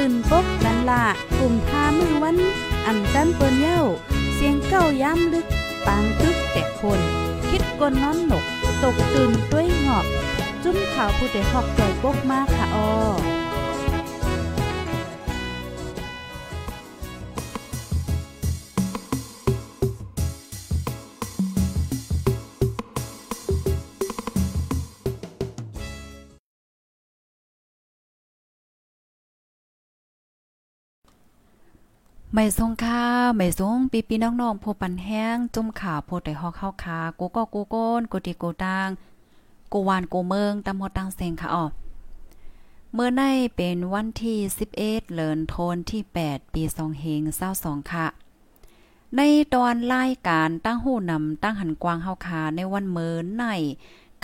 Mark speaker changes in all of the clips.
Speaker 1: ตื่นปกกันละกลุ่มทามือวัน อันจันเปิ้นเย้า เสียงเก้าย้ำลึก ปางตึกแต่คน คิดกนนอนหนก ตกตื่นด้วยหงอบ จุ้มข่าวผู้เดหอกจ่อยปกมากค่ะออ
Speaker 2: ไม่ทรงค่าไม่ทรงปีปีน้องๆผู้ปันแห้งจุ่มข่าวผู้ใดฮอกเข้าคากูก็กูโกนกูติกูตังกูวานกูเมืองตำฮดตังเซงค่ะอ๋อเมื่อในเป็นวันที่ 11เดือนธันที่ 8 ปี2เฮง22ค่ะ ในตอนรายการตั้งหูนำตั้งหันกวางเฮาคาในวันเมินใน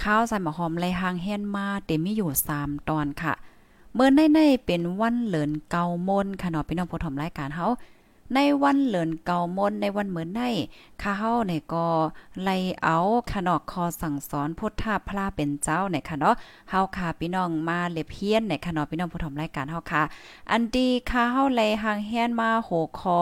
Speaker 2: ข้าวใส่หมอหอมไรหางแฮนมาเต็มมีอยู่ 3 ตอนค่ะ เมื่อในในเป็นวันเหลินเกามนค่ะเนาะพี่น้องผู้ถมรายการเฮา ในวันเหลินเก่ามนในวันเหมือนในข้าเฮาในก็ไลเอาขนอกคอสั่งสอนพุทธาพระเป็นเจ้าในค่ะเนาะเฮาค่ะพี่น้องมาเล็บเฮียนในค่ะเนาะพี่น้องผู้ชมรายการเฮาค่ะ อันดีข้าเฮาไล่หางเฮนมาโหคอ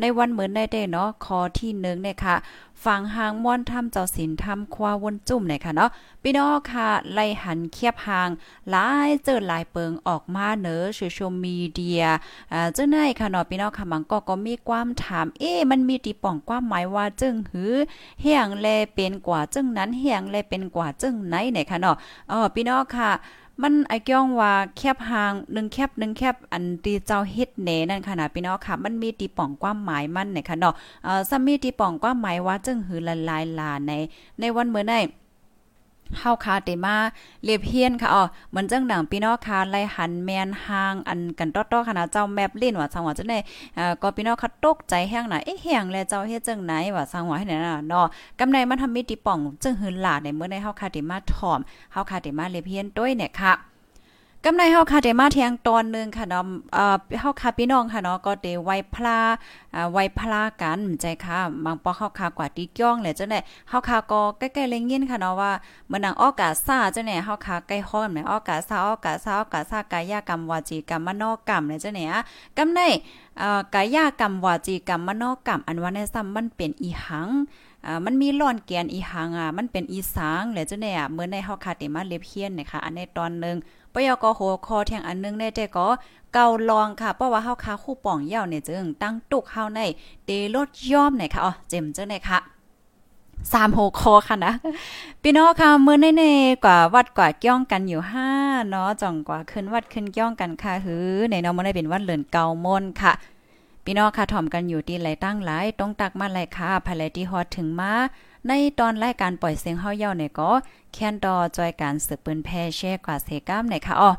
Speaker 2: ในวันเหมือนได้เด้เนาะคอที่1เนี่ยค่ะฟังหางม่อนทำเจ้าศีลทำควาวนจุ่มเนี่ยค่ะเนาะพี่น้องค่ะไล่หันเคียบหางหลายเจอหลายเปิงออกมาเนอโซเชียลมีเดียอ่าจังได๋ค่ะเนาะพี่น้องค่ะมังก็ก็มีความถาม เอ๊มันมีติป่องความหมายว่าจึงหือเฮียงแลเป็นกว่าจึงนั้นเฮียงแลเป็นกว่าจึงไหนเนี่ยค่ะเนาะอ๋อพี่น้องค่ะ มันไอ้ก้องว่าแคบหางหนึ่งแคบหนึ่งแคบอันตีเจ้าเฮ็ดเนนั่นค่ะนะพี่น้องค่ะ มันมีตีป่องความหมายมันเนี่ยค่ะเนาะเอ่อซัมมีตีป่องความหมายว่าจึงหือละลายลาในในวันเมื่อไน เฮาคาเตมาเลียบเฮียนค่ะอ๋อเหมือนจังดังพี่น้องค่ะไล่หันแมนหางอันกันตอๆค่ะนะเจ้าแมปเล่นว่าสังว่าจังได๋อ่าก็พี่น้องค่ะตกใจแห้งหน่ะเอ๊ะแฮงแลเจ้าเฮ็ดจังไหนว่าสังว่าให้ไหนน่ะเนาะกำไดมันทำมีติป่องจึงหือหลาในเมื่อในเฮาคาเตมาถ่อมเฮาคาเตมาเลียบเฮียนด้วยเนี่ยค่ะ กำในเฮาค่ะได้มาเทียงตอนนึงค่ะเนาะเอ่อเฮาค่ะพี่น้องค่ะเนาะก็ได้ไว้พลาอ่าไว้พลากันใจค่ะบางปอเฮาค่ะกว่าตีก้องแหละจังได๋เฮาค่ะก็ใกล้ๆเล็งยินค่ะเนาะว่าเมื่อนางออกาซาจังได๋เฮาค่ะใกล้ฮ้อนแหมออกาซาออกาซาออกาซากายกรรมวาจีกรรมมโนกรรมแหละจังได๋อะกำในเอ่อกายกรรมวาจีกรรมมโนกรรมอันว่าในซ้ำมันเป็นอีหังอ่ามันมีล่อนแกนอีหังอะมันเป็นอีสางแหละจังได๋อะเมื่อในเฮาค่ะได้มาเล็บเฮียนนะคะอันในตอนนึง ปยกโหคอแทงอันนึงได้แต่ก็เกาลองค่ะเพราะว่าเฮาคาคู่ป่องเย่าเนี่ยจึงตั้งตุกเฮาในเตลดย่อมไหนค่ะอ๋อเจ็มจังได๋ค่ะสามโหคอค่ะนะพี่น้องค่ะมื้อในๆกว่าวัดกว่าก้องกันอยู่ห้าเนาะจ่องกว่าขึ้นวัดขึ้นก้องกันค่ะหือในเนาะมื้อได้เป็นวัดเลินเกามนค่ะพี่น้องค่ะถ่อมกันอยู่ที่ไหลตั้งหลายต้องตักมาไหลค่ะภายไหลที่ฮอดถึงมา ในตอนรายการปล่อยเสียงเฮาเย่าเนี่ยก็แคนดอจอยการสืบปืนแพแช่กว่าเสกามเนี่ยค่ะอ๋อ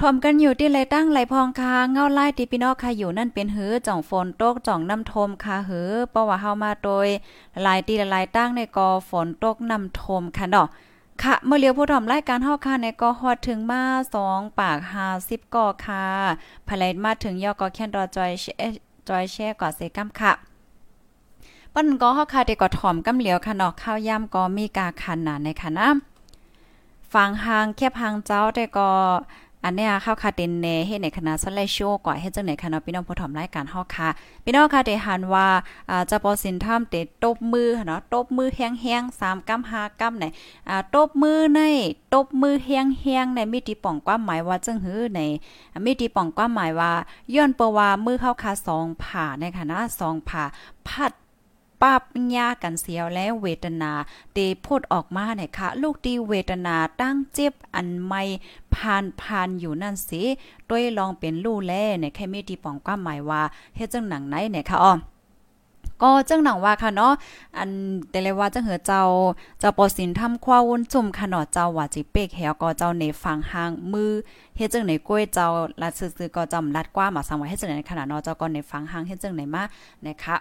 Speaker 2: ทอมกันอยู่ที่ไรตั้งไรพองคาเงาไล่ติพี่น้องค่ะอยู่นั่นเป็นหือจ่องฝนตกจ่องน้ำทมค่ะหือเพราะว่าเฮามาโดยหลายตีหลายตั้งในกอฝนตกน้ำทมค่ะเนาะค่ะเมื่อเลียวผู้ทอมรายการเฮาค่ะในก็ฮอดถึงมา2ปาก50กอค่ะภายมาถึงยอกอแค่นดอจอยจอยแช่กอเซกัมค่ะ ปั้นก็เฮาค่ะได้ก็ถ่อมกำเหลียวค่ะเนาะข้าวย่ำก็มีกาคันน่ะในค่ะนะฟังหางแคบหางเจ้าแต่ก็อันเนี้ยข้าวคาเต็นเนเฮ็ดในคณะสไลโชว์ก่อเฮ็ดจังไหนค่ะเนาะพี่น้องผู้ถอมรายการเฮาค่ะพี่น้องค่ะได้หันว่าอ่าจะปอสินทำเตตบมือเนาะตบมือแห้งๆ3กำ5กำไหนอ่าตบมือในตบมือแห้งๆในมีติป่องความหมายว่าจังหื้อในมีติป่องความหมายว่าย้อนเปว่ามือเข้าคา2ผ่าในค่ะนะ2ผ่าพัด ปับยากันเสียวแล้วเวทนาเตพูดออกมาเนี่ยค่ะ ลูกตีเวทนาตั้งเจ็บอันไม่ผ่านผ่านอยู่นั่นสิด้วยลองเป็นลู่แลเนี่ยแค่มีที่ป้องความหมายว่าเฮ็ดจังหนังไหนเนี่ยค่ะอ้อก็จังหนังว่าค่ะเนาะ อันแต่เลยว่าจังเหอเจ้า เจ้าปอสินทำคว้าวุ่นจุ่มค่ะเนาะเจ้าว่าจิเปกแหวก็เจ้าในฟังหางมือเฮ็ดจังไหนกล้วยเจ้าลัดซื่อๆก็จำลัดกว่ามาสังไว้ให้จังไหนขนาดเนาะเจ้าก็ในฟังหางเฮ็ดจังไหนมานะคะ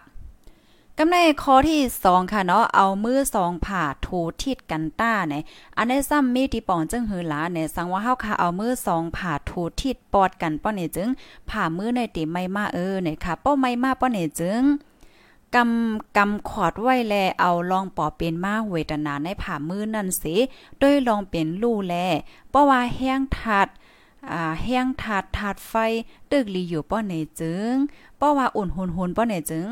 Speaker 2: กำในข้อที่2ค่ะเนาะเอามือสองผ่าถูทิดกันต้าเนี่ยอันได้ซ้ำมีที่ปองจึงหือหลาเนี่ยสังว่าเฮาค่ะเอามือสองผ่าถูทิดปอดกันป้อเนี่ยจึงผ่ามือในติไม่มาเออเนี่ยค่ะป้อไม่มาป้อเนี่ยจึงกำกำขอดไว้แลเอาลองปอเป็นมาเวทนาในผ่ามือนั่นสิด้วยลองเป็นลู่แลเพราะว่าแห้งทัดอ่าแห้งถาดถาดไฟ ตึกลีอยู่ป้อไหนจึงเพราะว่าอุ่นหุนหุนป้อไหนจึง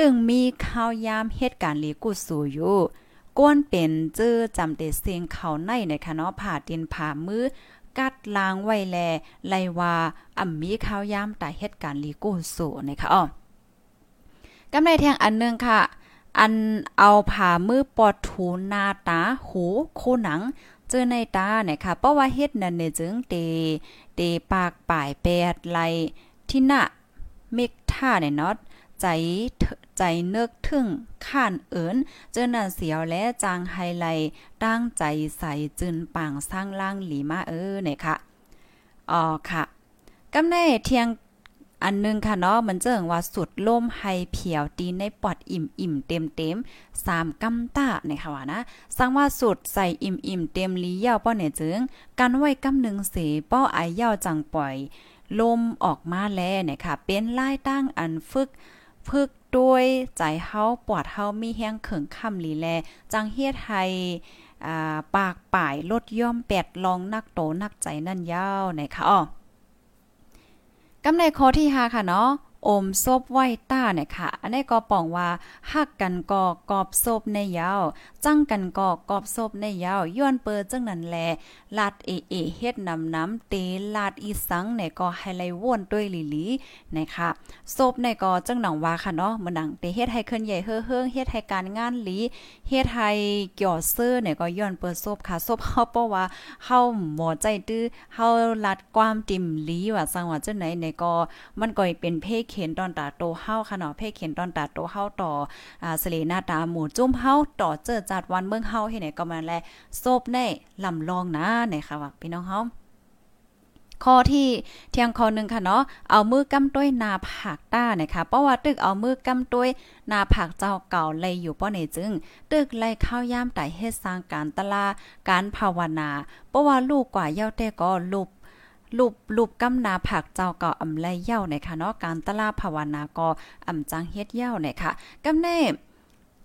Speaker 2: ตึงมีข้าวยามเหตุการณ์ลีกุสูอยู่ก้นเป็นเจอจำเตเสียงเขาในในคณะผ่าดินผ่ามือกัดล้างไว้แลไลว่าอ่ำมีข้าวยามแต่เหตุการณ์ลีกุสูนะคะอ๋อกำไรแทงอันนึงค่ะ อันเอาผ่ามือปอดถูนาตาหูคู่หนังเจอในตาเนี่ยค่ะเพราะว่าเฮ็ดนั่นเนี่ยจึงเตเตปากป่ายแปดไหลที่หน้าเมกท่าเนี่ยเนาะ ใจใจเนึกถึงข้านเอินเจอน่ะเสียวและจางไฮไลตั้งใจใส่จืนปางสร้างล่างหลีมาเออเนี่ยค่ะอ๋อค่ะกำในเทียงอันนึงค่ะเนาะมันเจิงว่าสุดล่มไฮเพียวตีในปอดอิ่มอิ่มเต็มเต็มสามกำตาในค่ะว่านะสังว่าสุดใส่อิ่มอิ่มเต็มลีเย่าป้อเนี่ยจึงกันไว้กำหนึ่งเสป้อไอเย่าจังปล่อยลมออกมาแลเนี่ยค่ะ เป็นลายตั้งอันฝึก พึกด้วยใจเฮาปอดเฮามีแห้งเขิงค่ำลีแล จังเฮ็ดให้ปากป่ายลดย่อมแปดลองนักโตนักใจนั่นยาวนคะอ๋อกำในข้อที่5ค่ะเนาะ อมซบไว้ต้าเนี่ยค่ะ อันนี้ก็ปองว่าฮักกันก็กอบซบในยาว จังกันก็กอบซบในยาวย้อนเปิดจังนั้นแลลาดเอเอเฮ็ดนำน้ำเตลาดอีสังเนี่ยก็ให้ไลว่นด้วยลิลีนะคะซบในก็จังหนังว่าค่ะเนาะมันดังเตเฮ็ดให้เคลื่อนใหญ่เฮือๆเฮ็ดให้การงานลีเฮ็ดให้เกี่ยวเสื้อเนี่ยก็ย้อนเปิดซบค่ะซบเฮาเพราะว่าเฮาหมอใจตื้อเฮาลัดความติ่มลีว่าสังว่าจังไหนเนี่ยก็มันก็เป็นเพเข็นตอนตาโตเฮาค่ะเนาะเพเข็นตอนตาโตเฮาต่ออ่าสเลนาตาหมู่จุ้มเฮาต่อเจอจัดวันเมืองเฮาเฮ็ดไหนก็มาแลโซบแน่ลำลองนะเนี่ยค่ะว่าพี่น้องเฮาข้อที่เที่ยงข้อหนึ่งค่ะเนาะเอามือกำต้วยนาผักต้านะคะเพราะว่าตึกเอามือกำต้วยนาผักเจ้าเก่าเลยอยู่ป้อไหนจึง ตึกไล่ข้าวย่ามไต่เฮ็ดสร้างการตลาการภาวนาเพราะว่าลูกกว่าเย้าแต่ก็ลูก ลูบลูบกำนาผักเจ้าเก่าอำไลเย่าในค่ะเนาะการตลาภาวนาก็อำจังเฮ็ดเย่าในค่ะกำเน่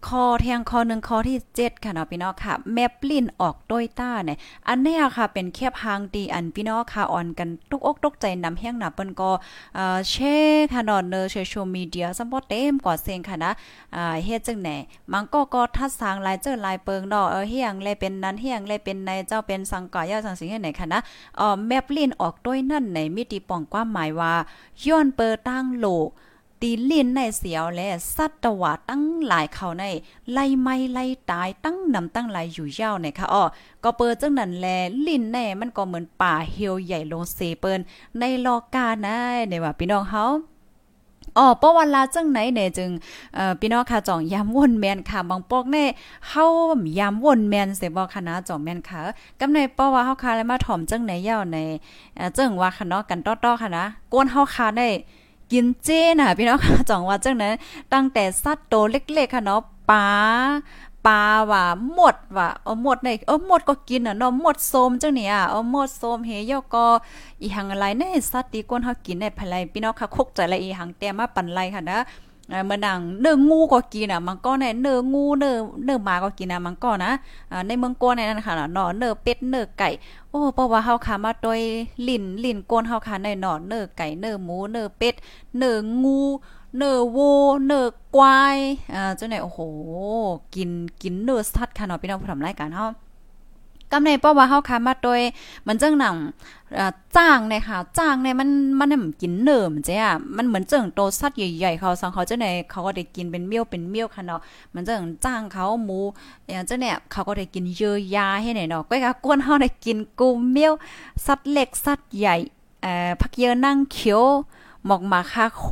Speaker 2: คอแทงคอหนึ่งคอที่เจ็ดค่ะเนาะพี่น้องค่ะ แมปลิ้นออกโดยต้าเนี่ยอันนี้ค่ะเป็นแคบหางดีอันพี่น้องค่ะอ่อนกันตุกอกตกใจนำแห้งหนาเปิ้นก็เอ่อแชร์ค่ะเนาะเนอโซเชียลมีเดียซัมบ่เต็มกว่าเซงค่ะนะอ่าเฮ็ดจังไหนมันก็ก็ทัดสางลายเจอลายเปิงเนาะเออเฮียงแลเป็นนั้นเฮียงแลเป็นในเจ้าเป็นสังกายาสังสิงไหนค่ะนะเอ่อแมปลิ้นออกโดยนั่นในมิติป้องความหมายว่าย้อนเปิดตั้งโลก ตีลินในเสียวและสัตวะตั้งหลายเขาในไล่ไม่ไล่ตายตั้งนำตั้งหลายอยู่ยาวในค่ะอ้อก็เปิดจังนั้นแลลิ้นแน่มันก็เหมือนป่าเหี่ยวใหญ่ลงเซเปิ้นในลอกานะในว่าพี่น้องเฮาอ๋อป้อวันลาจังไหนเนี่ยจึงเอ่อพี่น้องค่ะจ่องยามวนแมนค่ะบางปอกแน่เฮายามวนแมนเสบ่ค่ะจ่องแมนค่ะกำในป้อว่าเฮาค่ะแล้วมาถ่อมจังไหนยาวในเอ่อจังว่าค่ะเนาะกันต้อๆค่ะนะกวนเฮาค่ะได้ กินเจน่ะพี่น้องค่ะจ่องว่าจังนั้นตั้งแต่สัตว์โตเล็กๆค่ะเนาะปลาปลาว่าหมดว่าเออหมดในเออหมดก็กินอะเนาะหมดโซมจังเนี่ยเออหมดโซมเฮยอก็อีหังอะไรในสัตว์ที่ก้นเฮากินในภายพี่น้องค่ะคกใจละอีหังแต่มาปั่นไรค่ะนะ เมื่อนังเนื้องูก็กินอะ มันก็ในเนื้องูเนื้อเนื้อหมาก็กินอะมันก็นะในเมืองโกนในนั้นค่ะเนาะเนื้อเป็ดเนื้อไก่โอ้เพราะว่าเฮาขามาโดยลิ้นลิ้นโกนเฮาขาในเนาะเนื้อไก่เนื้อหมูเนื้อเป็ดเนื้องูเนื้อวัวเนื้อกวายอ่าจังไหนโอ้โห กินกินเนื้อสัตว์ค่ะเนาะพี่น้องผู้ทำรายการเฮา กำในเพราว่าเฮาค้ามาโดยมันจังหนังจ้างเนี่ยค่ะจ้างเนี่ยมันมันน่กินเนิ่มจ้ะมันเหมือนเจิงโตสัตว์ใหญ่ๆเขาสังเขาเจะไหนเขาก็ได้กินเป็นเมี่ยวเป็นเมี่ยวค่ะเนาะมันเจิงจ้างเขาหมูอย่างเจ้าเนี่ยเขาก็ได้กินเยอะยาให้ไหนเนาะก็กกวนเฮาได้กินกูเมี่ยวสัตว์เล็กสัตว์ใหญ่เอ่อผักเยอะนั่งเขียว หมอกมาค่าโค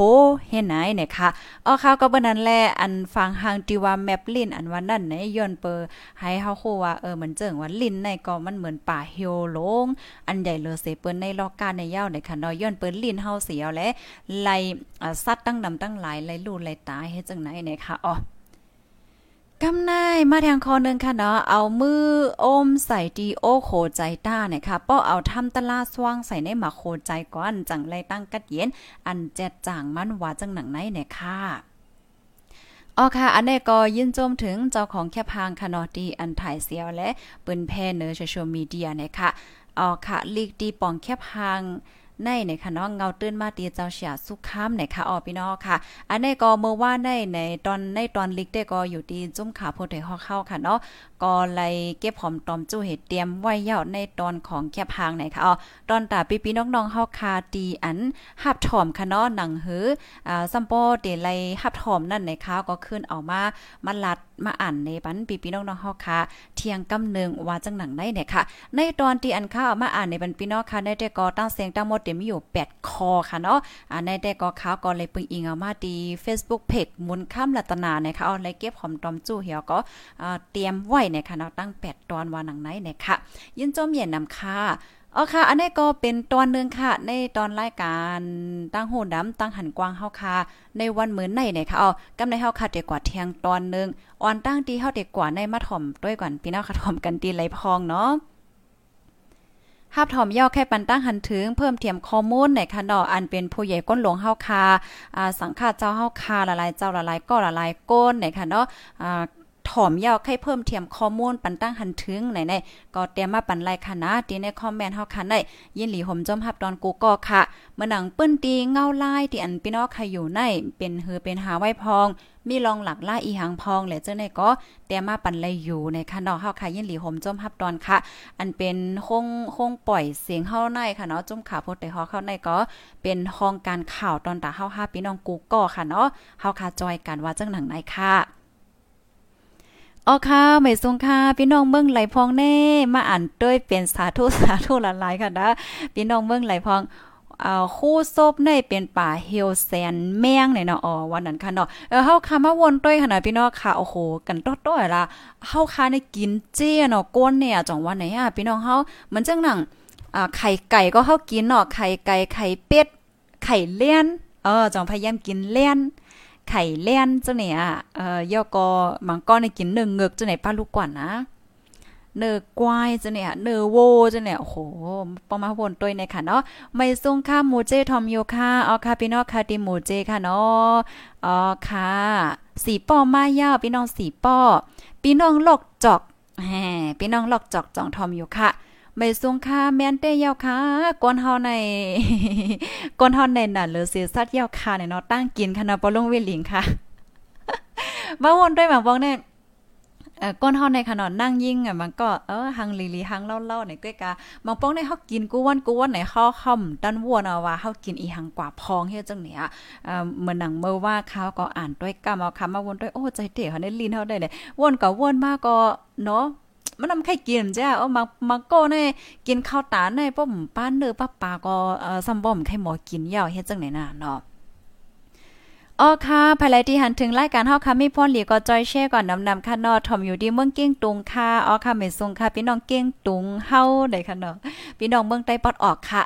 Speaker 2: เฮ็ดไหนเนี่ยค่ะอ๋อข้าวก็บ่นั้นแลอันฟังหางจีว่าแมปลินอันว่านั่นในย้อนเปอให้เฮาโคว่าเออมันเจิงว่าลินในก็มันเหมือนป่าเฮียวลง อันใหญ่เลอเสเปิ้นในลอกการในยาวในค่ะเนาะย้อนเปิ้นลินเฮาเสียวและไลสัตว์ตั้งนำตั้งหลายไลลูไลตายเฮ็ดจังไหนเนี่ยค่ะอ๋อ กำนายมาแทงคอนึงค่ะเนาะเอามืออมใส่ดีโอโคใจต้าเนี่ยค่ะป้อเอาทำตะลาสว่างใส่ในหมาโคใจก่อนจังไรตั้งกัดเย็น อันแจดจ่างมันว่าจังหนังไหนเนี่ยค่ะอ๋อค่ะ อันนี้ก็ยินโจมถึงเจ้าของแคพางคานอดีอันถ่ายเสียวและปืนแพเนอร์โซเชียลมีเดียเนี่ยค่ะอ๋อค่ะลีกดีปองแคพาง ในในค่ะเนาะเงาตื้นมาตีเจ้าเสียสุขามในค่ะอ๋อพี่น้องค่ะ อันนี้ก็เมื่อว่าในในตอนในตอนลิกได้ก็อยู่ที่จุ้มขาโพธิฮอเข้าค่ะเนาะก็เลยเก็บหอมตอมจู้เห็ดเตรียมไว้ยาวในตอนของแคบหางไหนค่ะอ๋อตอนตาปีๆน้องๆเฮาคาตีอันหับถอมค่ะเนาะหนังหืออ่าซัมโปเดไลหับถอมนั่นในค่ะก็ขึ้นเอามามาลัดมาอ่านในปันปีๆน้องๆเฮาคาเที่ยงกำนึงว่าจังหนังได้เนี่ยค่ะ ในตอนที่อันข้าวมาอ่านในปันพี่น้องค่ะในแต่ก็ตั้งเสียงตั้งหมดเต็มมีอยู่ 8 คอค่ะเนาะอ่าในแต่ก็ข่าวก็เลยปึงอิงเอามาดี Facebook Page มุนค่ำรัตนานะคะเอาเลยเก็บหอมตอมจู้เหี่ยวก็เตรียมไว้ในค่ะเนาะตั้ง 8 ตอนว่าหนังไหนนี่ยค่ะยินจมเย็นนำค่ะอ๋อค่ะ อันนี้ก็เป็นตอนนึงค่ะ ในตอนรายการตั้งโหดำตั้งหันกว้างเฮาค่ะ ในวันมื้อในเนี่ยค่ะอ๋อกำในเฮาค่ะเด็กกว่าเที่ยงตอนนึงอ่อนตั้งตีเฮาเด็กกว่าในมาถ่อมด้วยก่อนพี่น้องค่ะถ่อมกันตีไหลพองเนาะ ฮับถอมย่อแค่ปันตั้งหันถึงเพิ่มเทียมข้อมูลในคันดออันเป็นผู้ใหญ่ก้นหลวงเฮาคาอ่าสังฆาเจ้าเฮาคาละลายเจ้าละลายก็ละลายก้นในคันเนาะอ่าถอมยาวให้เพิ่มเทียมข้อมูลปันตั้งหันถึงไหนในก็เตรียมมาปันไลคณะตีในคอมเมนต์เฮาคันได้ยินหลีห่มจอมฮับตอนกูก็ค่ะเมื่อหนังปื้นตีเงาลายที่อันพี่น้องใครอยู่ในเป็นหือเป็นหาไว้พอง มีรองหลักล่าอีหังพองและเจ้าในก็เตรียมาปันไลอยู่ในคันดอกเฮาค่ะยินหลีห่มจมฮับตอนค่ะ อันเป็นคงคงปล่อยเสียงเฮาในค่ะเนาะจุ่มขาโพดแต่ฮอเข้าในก็เป็นห้องการข่าวตอนตาเฮาฮาพี่น้องกูก็ค่ะเนาะเฮาค่ะจอยกันว่าจังหนังไหนค่ะอ๋อค่ะไม่ทรงค่ะ พี่น้องเมืองไหลพองแน่ มาอ่านด้วยเป็นสาธุสาธุหลายๆค่ะนะพี่น้องเมืองไหลพอง เอาคู่ซบในเป็นป่าเฮลแซนแมงเนี่ยเนาะอ๋อวันนั้นค่ะเนาะเออเฮาค่ะมาวนต้วยค่ะนะพี่น้องค่ะโอ้โหกันต้อยละเฮาค่ะในกินเจ้เนาะก้นเนี่ยจังวันไหนอะพี่น้องเฮาเหมือนจังหนังอ่าไข่ไก่ก็เฮากินเนาะไข่ไก่ไข่เป็ดไข่เลี้ยนเออจังพยายามกินเลี้ยนไข่เล่นเจ้าเนี่ยเออยอกอมังก้อนในกินหนึ่งเงือกจ้าไหนป้าลูกกว่านะ เนื้อกวายจะเนี่ยเนื้อโวจะเนี่ยโอ้โหประมาณวนตัวในค่ะเนาะไม่ส่งค่าหมูเจทอมโยค่ะเอาค่ะพี่น้องค่ะติหมูเจค่ะเนาะอ๋อค่ะสีป้อมายาวพี่น้องสีป้อพี่น้องลอกจอกแหมพี่น้องลอกจอกจ่องทอมโยค่ะไม่สูงค่ะแม่นเต้ยาวค่ะก้นเฮาในก้นเฮาในน่ะเหลือเสียสัตว์ยาวค่ะเนี่ยเนาะตั้งกินค่ะนะลงเวลิงค่ะมาวนด้วยหมาบอกเนี่ย ก้นเฮาในขนอนนั่งยิ่งอะมันก็เออหังลีลีหังเล่าๆในก้อยกาบางป้องในเฮากินกูวันกูวันไหนเฮาค่ำดันวนเอาว่าเฮากินอีหังกว่าพองเฮ็ดจังเนี่ยเอ่อเหมือนหนังเมื่อว่าเขาก็อ่านด้วยกรรมเอาคำมาวนด้วยโอ้ใจเตะเขาในลีนเฮาได้เลยวนก็วนมากก็เนาะมันนำไข่กินจ้าเอามามาโก้ในกินข้าวตาในป้อมป้านเด้อป้าปาก็เอ่อซัมบ่มไข่หมอกินยาวเฮ็ดจังไหนน่ะเนาะ อ๋อค่ะภายไลที่หันถึงรายการเฮาค่ะมีพรหลีก็จอยแชร์ก่อนนำนำค่ะนาะทอมอยู่ดีเมืองเก้งตุงค่ะอ๋อค่ะไม่ทรงค่ะพี่น้องเก้งตุงเฮาได้ค่ะเนาะพี่น้องเมืองใต้ปอดออกค่ะ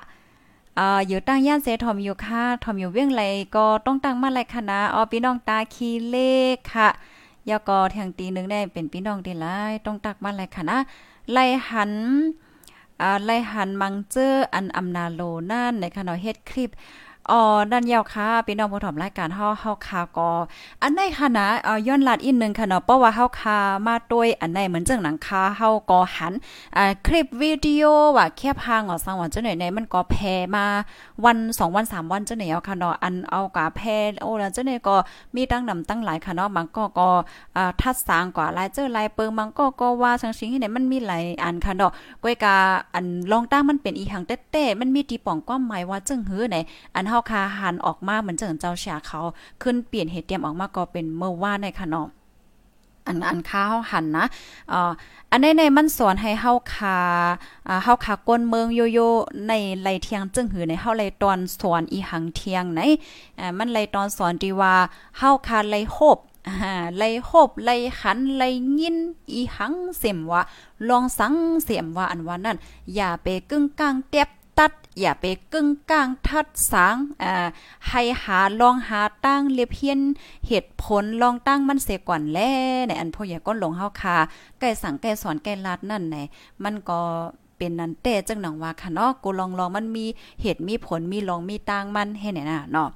Speaker 2: อ่าอยู่ตั้งย่านเซทอมอยู่ค่ะทอมอยู่เวียงไรก็ต้องตั้งมาไรคณะอ๋อพี่น้องตาคีเลขค่ะยอกอแทงตีนึงได้เป็นพี่น้องดีหลายต้องตักมาไรค่ะไล่หันอ่าไล่หันมังเจออันอำนาโลนั่นในค่ะเนาะเฮ็ดคลิป อ๋อดันยาวค่ะพี่น้องผู้ถมรายการเฮาเฮาคาก็อันในคณะเอ่อย้อนลาดอีกนึงค่ะเนาะเพราะว่าเฮาคามาด้วยอันในเหมือนจังหนังคาเฮาก็หันอ่าคลิปวิดีโอว่าแคบหางอ๋อสังวันจังไหนในมันก็แพมาวัน2วัน3วันจังไหนเอาค่ะเนาะอันเอากะแพโอ้แล้วจังไหนก็มีตั้งนำตั้งหลายค่ะเนาะบางก็ก็อ่าทัดสางกว่าหลายเจอหลายเปิงบางก็ก็ว่าสังสิงที่ไหนมันมีหลายอันค่ะเนาะก้อยกาอันลองตั้งมันเป็นอีหังเต้ๆมันมีตีป่องความหมายว่าจังหือไหนอันเฮาคาหันออกมาเหมือนเจิงเจ้าเสียเขาขึ้นเปลี่ยนเหตุเตรียมออกมาก็เป็นเมื่อว่าในค่ะเนาะอันอันค้าหันนะอ่าอันในในมันสอนให้เฮาคาอ่าเฮาคาก้นเมืองโยโย่ในไหลเทียงจึงหือในเฮาไลตอนสอนอีหังเทียงไหนอ่ามันไหลตอนสอนที่ว่าเฮาคาไลโฮบอ่าไลโฮบไหลหันไหลยินอีหังเสียมว่าลองสังเสียมว่าอันว่านั่นอย่าไปกึ่งกลางเต็บ อย่าไปกึ่งกลางทัดสางอ่าให้หาลองหาตั้งเลียบเพียนเหตุผลลองตั้งมันเสียก่อนแลในอันพ่อใหญ่ก้นหลงเฮาคาใกล้สั่งใกล้สอนใกล้ลาดนั่นไหนมันก็เป็นนันเต้จังหนังว่าค่ะเนาะกูลองลองมันมีเหตุมีผลมีลองมีตังมันให้เนี่ยนะเนาะ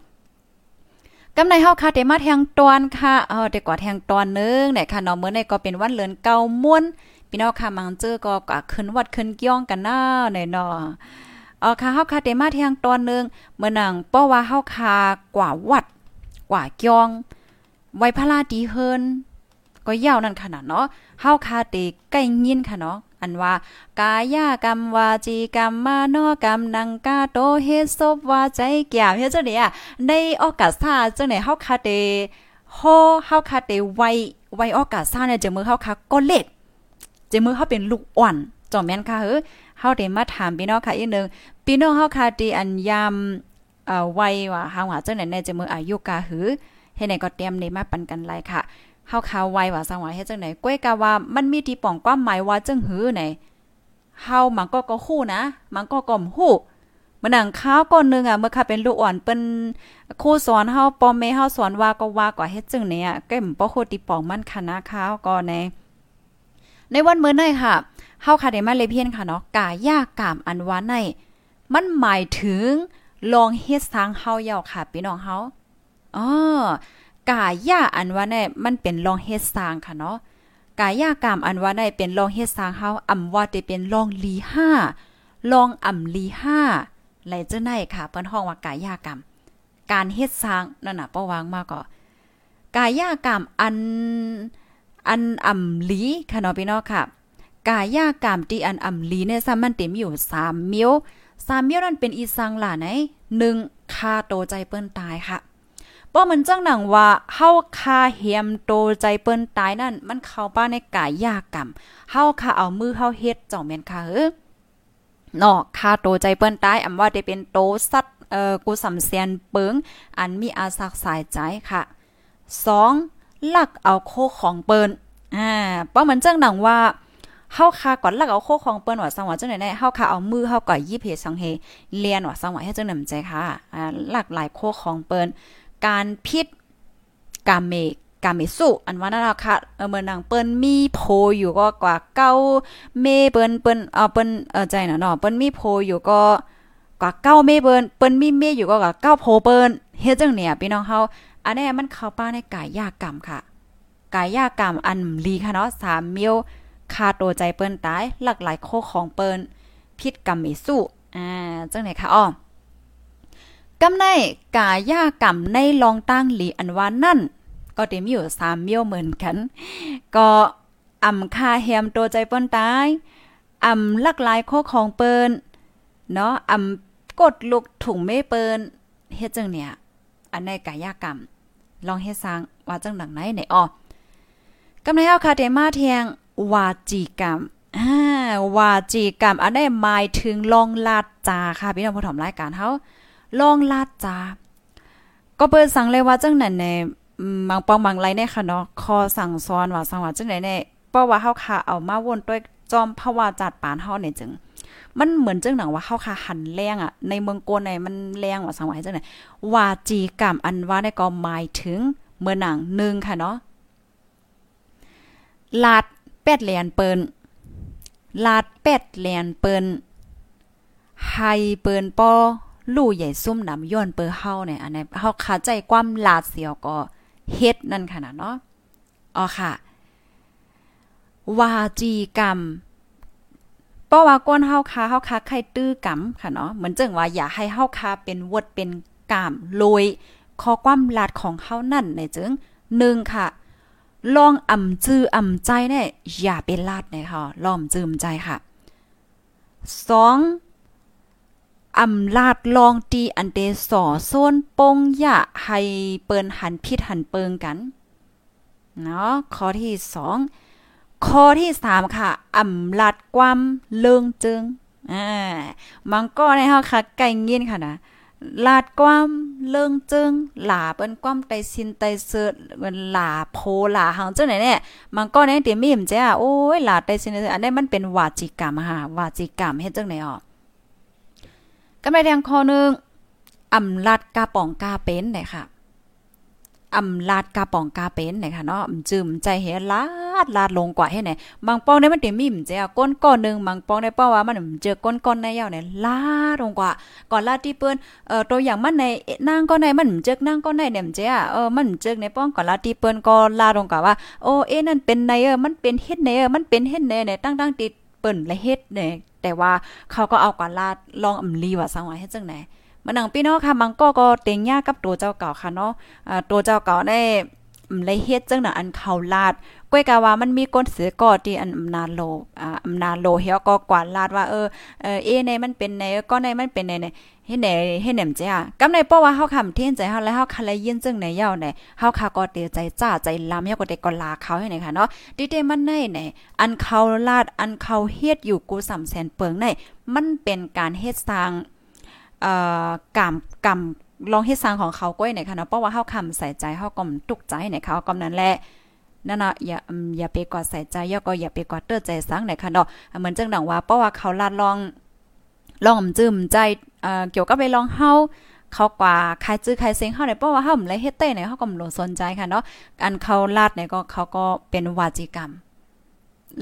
Speaker 2: กำในเฮาค่ะเตมาแทงตอนค่ะเออแต่กว่าแทงตอนนึงเนี่ยค่ะเนาะเมื้อนี้ก็เป็นวันเลือนเก่าม่วนพี่น้องค่ะมังเจอก็ก็ขึ้นวัดขึ้นกี้ยงกันน้าหน่อยเนาะ เออค่ะเฮาคาเตมาเทียงตอนนึงเมื่อนังป้อว่าเฮาคากว่าวัด กว่าเกียง ไว้พระลาดีเฮินก็ยาวนั่นขนาดเนาะเฮาคาเตใกล้ยินค่ะเนาะอันว่ากายากรรมวาจีกรรมมาโนกรรมนังกาโตเฮศบวาใจแก่เฮ็ดจังได๋อะในโอกาสซาจังได๋เฮาคาเตโฮเฮาคาเตไวไวโอกาสซาเนี่ยจะมือเฮาคาก็เล็ดจะมือเฮาเป็นลูกอ่อนจอมแม่นค่ะเฮ้ เฮาได้มาถามพี่น้องค่ะอีกนึงพี่น้องเฮาค่ะที่อันยามเอ่อวัยว่าเฮาว่าจังได๋แน่จะมืออายุกาหือเฮ็ดไหนก็เตรียมนี่มาปันกันหลายค่ะเฮาข่าวไวว่าสังว่าเฮ็ดจังได๋ก้อยกะว่ามันมีที่ป้องความหมายว่าจังหือไหนเฮามันก็ก็ฮู้นะ มันก็ก็ฮู้มื้อนังข้าวก่อนนึงอะเมื่อค่ะเป็นลูกอ่อนเปิ้นครูสอนเฮาปอมแม่เฮาสอนว่าก็ว่าก็เฮ็ดจังเนี่ยก็บ่โคติปองมันคณะข้าวก็ในในวันมื้อนี้ค่ะ เฮาค่ะได้มาเลยเพียนค่ะเนาะกายากามอันว่าในมันหมายถึงลองเฮ็ดสร้างเฮาเยาค่ะพี่น้องเฮาอ๋อกายาอันว่าในมันเป็นลองเฮ็ดสร้างค่ะเนาะกายากามอันว่าในเป็นลองเฮ็ดสร้างเฮาอำว่าจะเป็นลองลีห้าลองอำลีห้าไหลเจ้าไหนค่ะเปิ้นห้องว่ากายากรรม การเฮ็ดสร้างนั่นน่ะป้าวางมาก็กายากรรมอันอันอำลีค่ะเนาะพี่น้องค่ะ กายากรรมที่อันอำลีเนี่ยซ้ำมันเต็มอยู่3มิ้ว3มิ้วนั้นเป็นอีสังหล่ะไหน1ค่าโตใจเปิ้นตายค่ะป้อมันจังหนังว่าเฮาคาเหียมโตใจเปิ้นตายนั่น มันเข้าป้าในกายากรรมเฮาคาเอามือเฮาเฮ็ดจ่องแม่นค่ะเออนาะคาโตใจเปิ้นตายอำว่าได้เป็นโตสัตเอ่อกูสำเสียนเปิงอันมีอาสักสายใจค่ะ2ลักเอาโคของเปิ้นอ่าป้อมันจังหนังว่า เฮาคาก่อนลักเอาโคของเปิ้นว่าสังว่าจังได๋แน่เฮาคาเอามือเฮาก่อยิบเฮสังเฮเลียนว่าสังว่าให้จังนำใจค่ะอ่าหลากหลายโคของเปิ้นการพิษกาเมกาเมสุอันว่านั่นล่ะค่ะเออเมื่อนางเปิ้นมีโพอยู่ก็กว่าเก้าเมเปิ้นเปิ้นเออเปิ้นเออใจน่ะเนาะเปิ้นมีโพอยู่ก็กว่าเก้าเมเปิ้นเปิ้นมีเมอยู่ก็กว่าเก้าโพเปิ้นเฮ็ดจังเนี่ยพี่น้องเฮาอันนี้มันเข้าป้าในกายยากรรมค่ะ กายยากรรมอันลีค่ะเนาะ3มิล คาโตใจเปิ้นตาย หลากหลายโคของเปิ้นพิษกรรมเมสุอ่าจังไหนคะอ้อกำในกายากรรมในลองตั้งหลีอันว่านั่น ก็เต็มอยู่สามเมียวเหมือนกัน ก็อำคาแฮมตัวใจเปิ้นตายอำลักหลายโคของเปิ้นเนาะอำกดลุกถุงไม่เปิ้นเฮ็ดจังเนี่ย อันในกายากรรม ลองเฮ็ดสร้างว่าจังดังไหนไหนอ้อกำในเอาคาเตมาเทียง วาจีกรรมวาจีกรรมอันได้หมายถึงลองลาดจาค่ะพี่น้องผู้ถมรายการเฮาลองลาดจาก็เปิดสั่งเลยว่าจังนั้นในบางปองบางไรเนี่ยค่ะเนาะคอสั่งซ้อนว่าสั่งว่าจังไหนเนี่ยเพราะว่าเฮาค่ะเอามาวนด้วยจอมภาวะจัดปานเฮาเนี่ยจึง มันเหมือนจังหนังว่าเฮาค่ะหันแรงอะ ในเมืองโกนในมันแรงว่าสั่งว่าจังไหนวาจีกรรมอันว่าได้ก็หมายถึงเมื่อหนังหนึ่งค่ะเนาะลาด แปดแลนเปินลาดแปดแลนเปินไฮเปินปอลู่ใหญ่ซุ่มนำย้อนเปอเฮาเนี่ยอันนี้เฮาขาใจความลาดเสียวก็เฮ็ดนั่นค่ะนะเนาะอ๋อค่ะวาจีกรรมเพราะว่าก้นเฮาคาเฮาคาไข่ตื้อกรรมค่ะเนาะเหมือนจังว่าอย่าให้เฮาคาเป็นวดเป็นกามลอยขอความลาดของเฮานั่นในจึง1ค่ะ ลองอ่ำจื้ออ่ำใจเนี่ยอย่าเป็นลาดเนี่ยค่ะลอมจืมใจค่ะ2องอ่ำลาดลองตีอันเตสอโซนปงยะให้เปิ้นหันพิษหันเปิงกันเนาะข้อที่2ข้อที่3ค่ะอ่ำลัดความเลิงจึงอ่ามังก็ในเฮาค่ะไก่ยินค่ะนะ ลาดความเลิงจึงหลาเปิ้นความไตซินไตเสิร์มันหลาโพหลาหังจังไหนเนี่ยมันก็เนี่ยติมีมจ้าโอ้ยหลาไตซินอันนี้มันเป็นวาจิกรรมค่ะวาจิกรรมเฮ็ดจังไหนอ๋อกำไรแดงข้อนึงอำลัดกาป่องกาเป็นเนี่ยค่ะอำลาดกาป่องกาเป็นเนี่ยค่ะเนาะจึมใจเฮลา ดลาดลงกว่าให้ไหนบางป้องเนี่ยมันเต็มมีมเจ้าก้นก้อนหนึ่งบางป้องได้ป้อว่ามันเจอก้นก้อนในยาวเนี่ยลาดลงกว่า ก่อนลาดที่เปิ้นเอ่อตัวอย่างมันในนางก็ในมันเจอนางก็ในเนี่ยเจ้าเออมันเจอในป้องก่อนลาดที่เปิ้นก็ลาดลงกว่าว่าโอ้เอ๊นั่นเป็นในเออมันเป็นเฮ็ดในเออมันเป็นเฮ็ดในเนี่ยตั้งๆติดเปิ้นและเฮ็ดเนี่ยแต่ว่าเขาก็เอาก่อนลาดลองอำลีว่าสังว่าเฮ็ดจังไหนมันหนังพี่น้องค่ะมังก็ก็เต็งยากกับตัวเจ้าเก่าค่ะเนาะอ่าตัวเจ้าเก่าได้เลยเฮ็ดจังน่ะอันเขาลาด ก้วยกาว่ามันมีก้นเสือก่อที่อันอำนาจโลอ่าอำนาจโลเฮาก็กวาดลาดว่าเออเออเอในมันเป็นในก็ในมันเป็นในในเฮ็ดไหนเฮ็ดแหนมจ้ากำในเพราะว่าเฮาคำเทียนใจเฮาแล้วเฮาคาเลยยินจังในยาวไหนเฮาคาก็เตใจจ้าใจลำเฮาก็ได้ก็ลาเขาให้ไหนค่ะเนาะดิเดมันในไหนอันเขาลาดอันเขาเฮ็ดอยู่กู3แสนเปิงในมันเป็นการเฮ็ดสร้างเอ่อกรรมกรรมลองเฮ็ดสร้างของเขาก้อยไหนค่ะเนาะเพราะว่าเฮาคำใส่ใจเฮาก็ตุกใจไหนเขากำนั้นแหละ นั่นนะอย่าอย่าไปกอดใส่ใจย่อก็อย่าไปกอดเตื้อใจสังไหนค่ะเนาะเหมือนจังดังว่าเพราะว่าเขาลาดลองลองจืมใจเกี่ยวกับไปลองเฮาเขากว่าใครจื้อใครเซ็งเฮาได้เพราะว่าเฮาเลยเฮ็ดเต้เนี่ยเฮาก็บ่สนใจค่ะเนาะอันเขาลาดเนี่ยก็เขาก็เป็นวาจิกรรม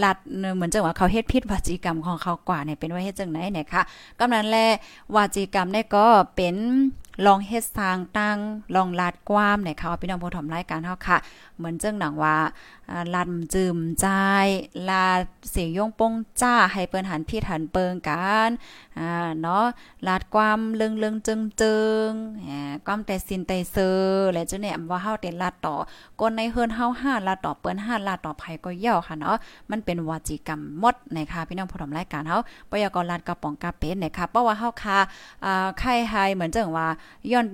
Speaker 2: ลัดเหมือนจังว่าเขาเฮ็ดผิดวาจีกรรมของเขากว่าเนี่ยเป็นว่าเฮ็ดจังไหนเนี่ยค่ะกำนั้นแลวาจีกรรมเนี่ยก็เป็น ลองเฮ็ดสร้างตั้งลองลาดกว้ามเนี่ยค่ะพี่น้องผู้ถมรายการเฮาค่ะ เหมือนเจังหนังว่าลัดจืมใจลาดเสียงยงปงจ้าให้เปิ้นหันพี่หันเปิงกันอ่าเนาะลาดความเรืองเรืองจึงจึงอ่าความแต่สินแต่เซอและเจังเนี่ยว่าเฮาแต่ลาดต่อก้นในเฮือนเฮา5ลาดต่อเปิ้น5ลาดต่อไผก็เย่าค่ะเนาะมันเป็นวาจีกรรมมดนะคะพี่น้องผู้ถมรายการเฮาปยากรลาดกระป๋องกาเป็นนะคะเพราะว่าเฮาค่ะอ่าไข่ไฮเหมือนเจังว่าย้อน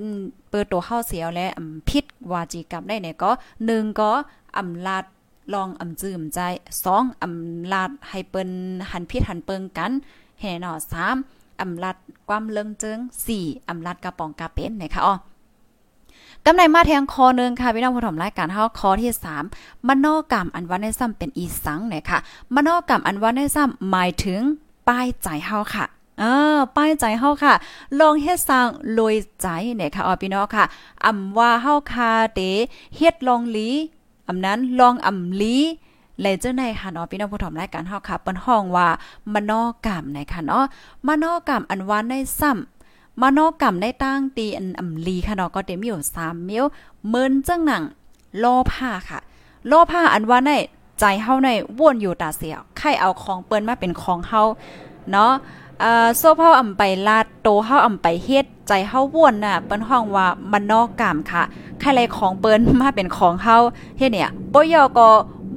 Speaker 2: เปิดตัวเข้าเสียวและพิษวาจีกรรมได้เนี่ยก็1ก็อำลาดลองอำจืมใจ2อำลาดให้เปิ้นหันพิษหันเปิงกันแห่เนาะ3อำลาดความเลิงเจิง4อำลาดกระป๋องกาเป็นนะคะอ๋อกำในมาแทงคอนึงค่ะพี่น้องผู้ชมรายการเฮาคอที่ 3มโนกรรมอันว่าในซ้ำเป็นอีสังเนี่ยค่ะมโนกรรมอันว่าในซ้ำหมายถึงป้ายใจเฮาค่ะ เออป้ายใจเฮาค่ะ ลองเฮ็ดสร้างลอยใจเนี่ยค่ะออพี่น้องค่ะอำว่าเฮาคาเตเฮ็ดลองลีอำนั้นลองอำลีเลยเจ้าในค่ะเนาะพี่น้องผู้ถมรายการเฮาค่ะเปิ้นห้องว่ามโนกรรมในค่ะเนาะมโนกรรมอันว่าในซ้ำมโนกรรมในตั้งตีอันอำลีค่ะเนาะก็เต็มอยู่3มิ้วเมินจังหนังโลผ้าค่ะโลผ้าอันว่าในใจเฮาในว่นอยู่ตาเสียวใครเอาของเปิ้นมาเป็นของเฮาเนาะ อ่อโซเฮาอำไปลาดโตเฮาอำไปเฮ็ดใจเฮาว่วนน่ะเปิ้นห้องว่ามันนอกกามค่ะใครไรของเปิ้นมาเป็นของเฮาเฮ็ดเนี่ยบ่ยอก็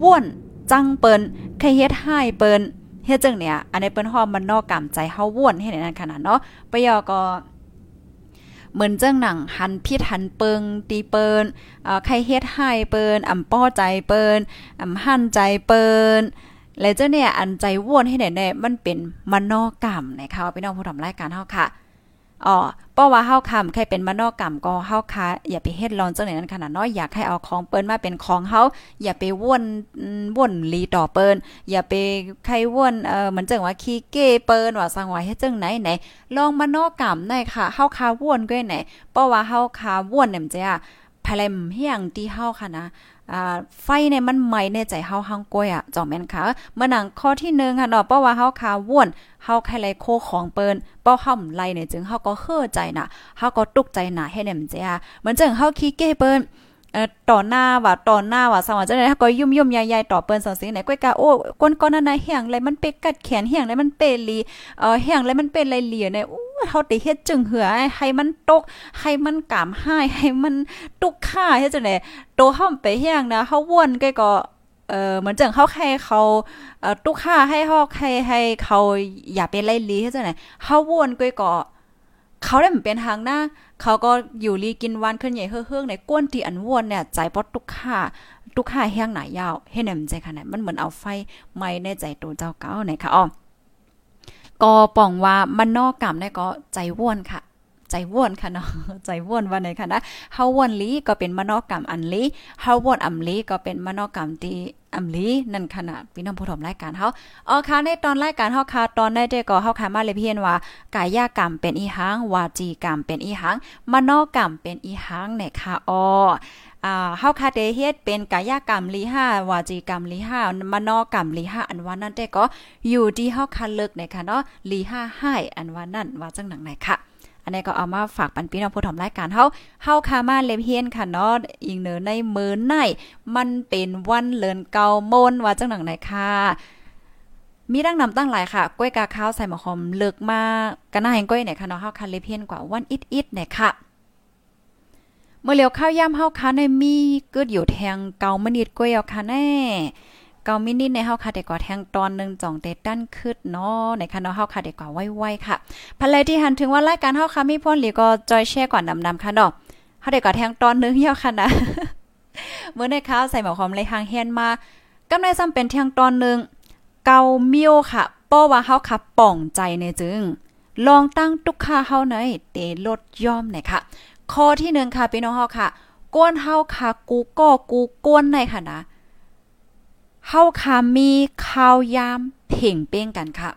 Speaker 2: ว่วนจังเปิ้นใครเฮ็ดให้เปิ้นเฮ็ดจังเนี่ยอันนี้เปิ้นห้องมันนอกกามใจเฮาว่วนเฮ็ดนั่นขนาดเนาะบ่ยอก็เหมือนเจ้งหนังหันพิษหันเปิงตีเปินเอ่อใครเฮ็ดให้เปินอ่ำป้อใจเปินอ่ำหั่นใจเปิน และเจ้าเนี่ยอันใจว่นให้แน่ๆมันเป็นมโนกรรมนะคะพี่น้องผู้ทำรายการเฮาค่ะอ๋อเพราะว่าเฮาคำใครเป็นมโนกรรมก็เฮาค่ะอย่าไปเฮ็ดร้อนจังไหนนั้นขนาดน้อยอยากให้เอาของเปิ้นมาเป็นของเฮาอย่าไปว่นว่นลีต่อเปิ้นอย่าไปใครว่นเอ่อเหมือนจังว่าขี้เก้เปิ้นว่าสังว่าเฮ็ดจังไหนไหนลองมโนกรรมได้ค่ะเฮาคาว่นก้อยไหนเพราะว่าเฮาคาว่นเนี่ยมันจะแพลมเฮียงที่เฮาค่ะนะ ไฟในมันไหม้ในใจเฮาหังก้อยอะจอมแม่นค่ะเมื่อหนังข้อที่หนึ่งค่ะเนาะเพราะว่าเฮาคาว่นเฮาใครไรโคของเปิ้นเป้าเฮาไรเนี่ยจึงเฮาก็เฮ่อใจน่ะเฮาก็ตุกใจน่ะให้แนมเจ้าเหมือนจังเฮาขี้เก้เปิ้น ต่อหน้าว่าต่อหน้าว่าสว่าจังได๋ก็ยุ่มๆใหญ่ๆต่อเปิ้นสังสิไหนก้อยกะโอ้ก้นก้อนนั้นน่ะเฮียงไรมันเป็กัดแขนเฮียงไรมันเปลีเอ่อเฮียงไรมันเป็นไรเหลียเนี่ยโอ้เฮาติเฮ็ดจึงเหือให้มันตกให้มันกามหายให้มันตุกค่าเฮ็ดจังได๋โตเฮาไปเฮียงนะเฮาว่นก้อยก็เออเหมือนจังเขาให้เขาเอ่อตุกค่าให้ฮอกให้ให้เขาอย่าเป็นไรลีเฮ็ดจังได๋เฮาว่นก้อยก็ เขาได้หมันเป็นทางหน้า เขาก็อยู่ลีกินวันขึ้นใหญ่เฮือกๆในก้นที่อันวนเนี่ยใจปอตุกค่าตตุกข่าแห้งหนายาวเฮ็ดแหนมใจขนาดมันเหมือนเอาไฟไหม้ในใจตัวเจ้าเก่าไหนค่ะอ๋อก็ป้องว่ามันนอกกรรมได้ก็ใจว่วนค่ะ ใจว่วนค่ะเนาะใจว่วนว่าไหนค่ะนะเฮาว่วนลีก็เป็นมโนกรรมอันลีเฮาว่วนอำลีก็เป็นมโนกรรมที่ อำลีนั่นขนาดพี่น้องผู้ชมรายการเฮาอ๋อค่ะในตอนรายการเฮาค่ะตอนได้ได้ก็เฮาค่ะมาเลยเพียนว่ากายกรรมเป็นอีหังวาจีกรรมเป็นอีหังมโนกรรมเป็นอีหังเนี่ยค่ะอ๋ออ่าเฮาคาเดเฮ็ดเป็นกายกรรมลีห้าวาจีกรรมลีห้ามโนกรรมลีห้าอันว่านั่นแต่ก็อยู่ที่เฮาคาเลิกเนี่ยค่ะเนาะลีห้าให้อันว่านั่นว่าจังหนังไหนค่ะ อันนี้ก็เอามาฝากปันพี่น้องผู้ถมรายการเฮาเฮาคามาเลเฮียนค่ะเนาะอีกเนอในมือในมันเป็นวันเลินเกาโมนว่าจังหนังไหนค่ะมีดังนำตั้งหลายค่ะกล้วยกาข้าวใส่หมอหอมเลิกมากกันน่าแห่งกล้วยเนี่ยค่ะเนาะเฮาคาเลเฮียนกว่าวันอิดๆเนี่ยค่ะ เมื่อเลียวข้าวย่ำเฮาค้าในมีกึดอยู่แทงเกามนิดกล้วยเอาค่ะแน่ เกามินิดในเฮาค่ะเด็กกว่าแทงตอนนึงจ่องเตดั้นขึ้นเนาะในค่ะเนเฮาค่ะเด็กกว่าไวๆค่ะภรรยที่หันถึงว่ารายการเฮาค่ะมีพ่นหลีก็จอยแช่ก่อนดำๆค่ะเนาะเฮาเด็กกว่าแทงตอนนึงเยาค่ะนะเมื่อในข้าวใส่หมอหอมเลยหางเฮียนมากำไรซ้ำเป็นแทงตอนนึงเกาเมียวค่ะป้อว่าเฮาค่ะป่องใจในจึง ลองตั้งตุกค่าเฮาในเตลดย่อมหน่อยค่ะข้อที่หนึ่งค่ะพี่น้องเฮาค่ะก้นเฮาค่ะ กูก็กูก้นในค่ะนะ เฮาค่ะมีข้าวยามเพ่งเป้งกันค่ะ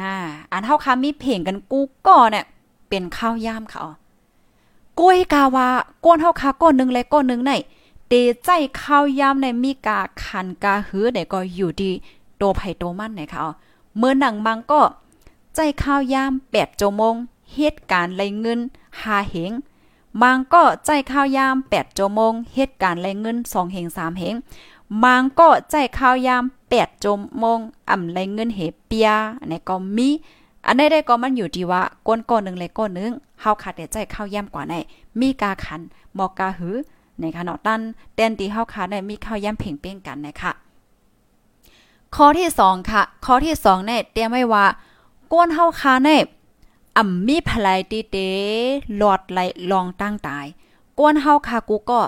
Speaker 2: อ่าอันเฮาค่ะมีเพ่งกันกูก็เนี่ยเป็นข้าวยามค่ะอ๋อกล้วยกาวาก้นเฮาค่ะก้อนนึงและก้อนนึงในเตใจข้าวยามในมีกาคันกาหือเนี่ยก็อยู่ดีโตไผโตมันเนี่ยค่ะอ๋อเมื่อหนังมังก็ ใจข้าวยาม8โมงเหตุการณ์ไรเงินหาเหงมางก็ใจข้าวยาม8ชั่วโมงเหตุการณ์ไรเงิน2เหง3เหง มางก็ใจข้าวยาม8ชั่วโมงอ่ำไรเงินเหเปียอันนี้ก็มี อันนี้ได้ก็มันอยู่ที่ว่าก้นก้อนนึงเลยก้อนนึงเฮาขาดแต่ใจข้าวยามกว่าไหนมีกาขันมอกาหือในขณะตันแตนตีเฮาขาดได้มีข้าวยามเพ่งเป้งกันนะคะข้อที่2ค่ะ ข้อที่2เนี่ยเตรียมไว้ว่าก้นเฮาคาเนี่ยอ่ำมีพลายตีเตหลอดไหลลองตั้งตายก้นเฮาค่ะกูก็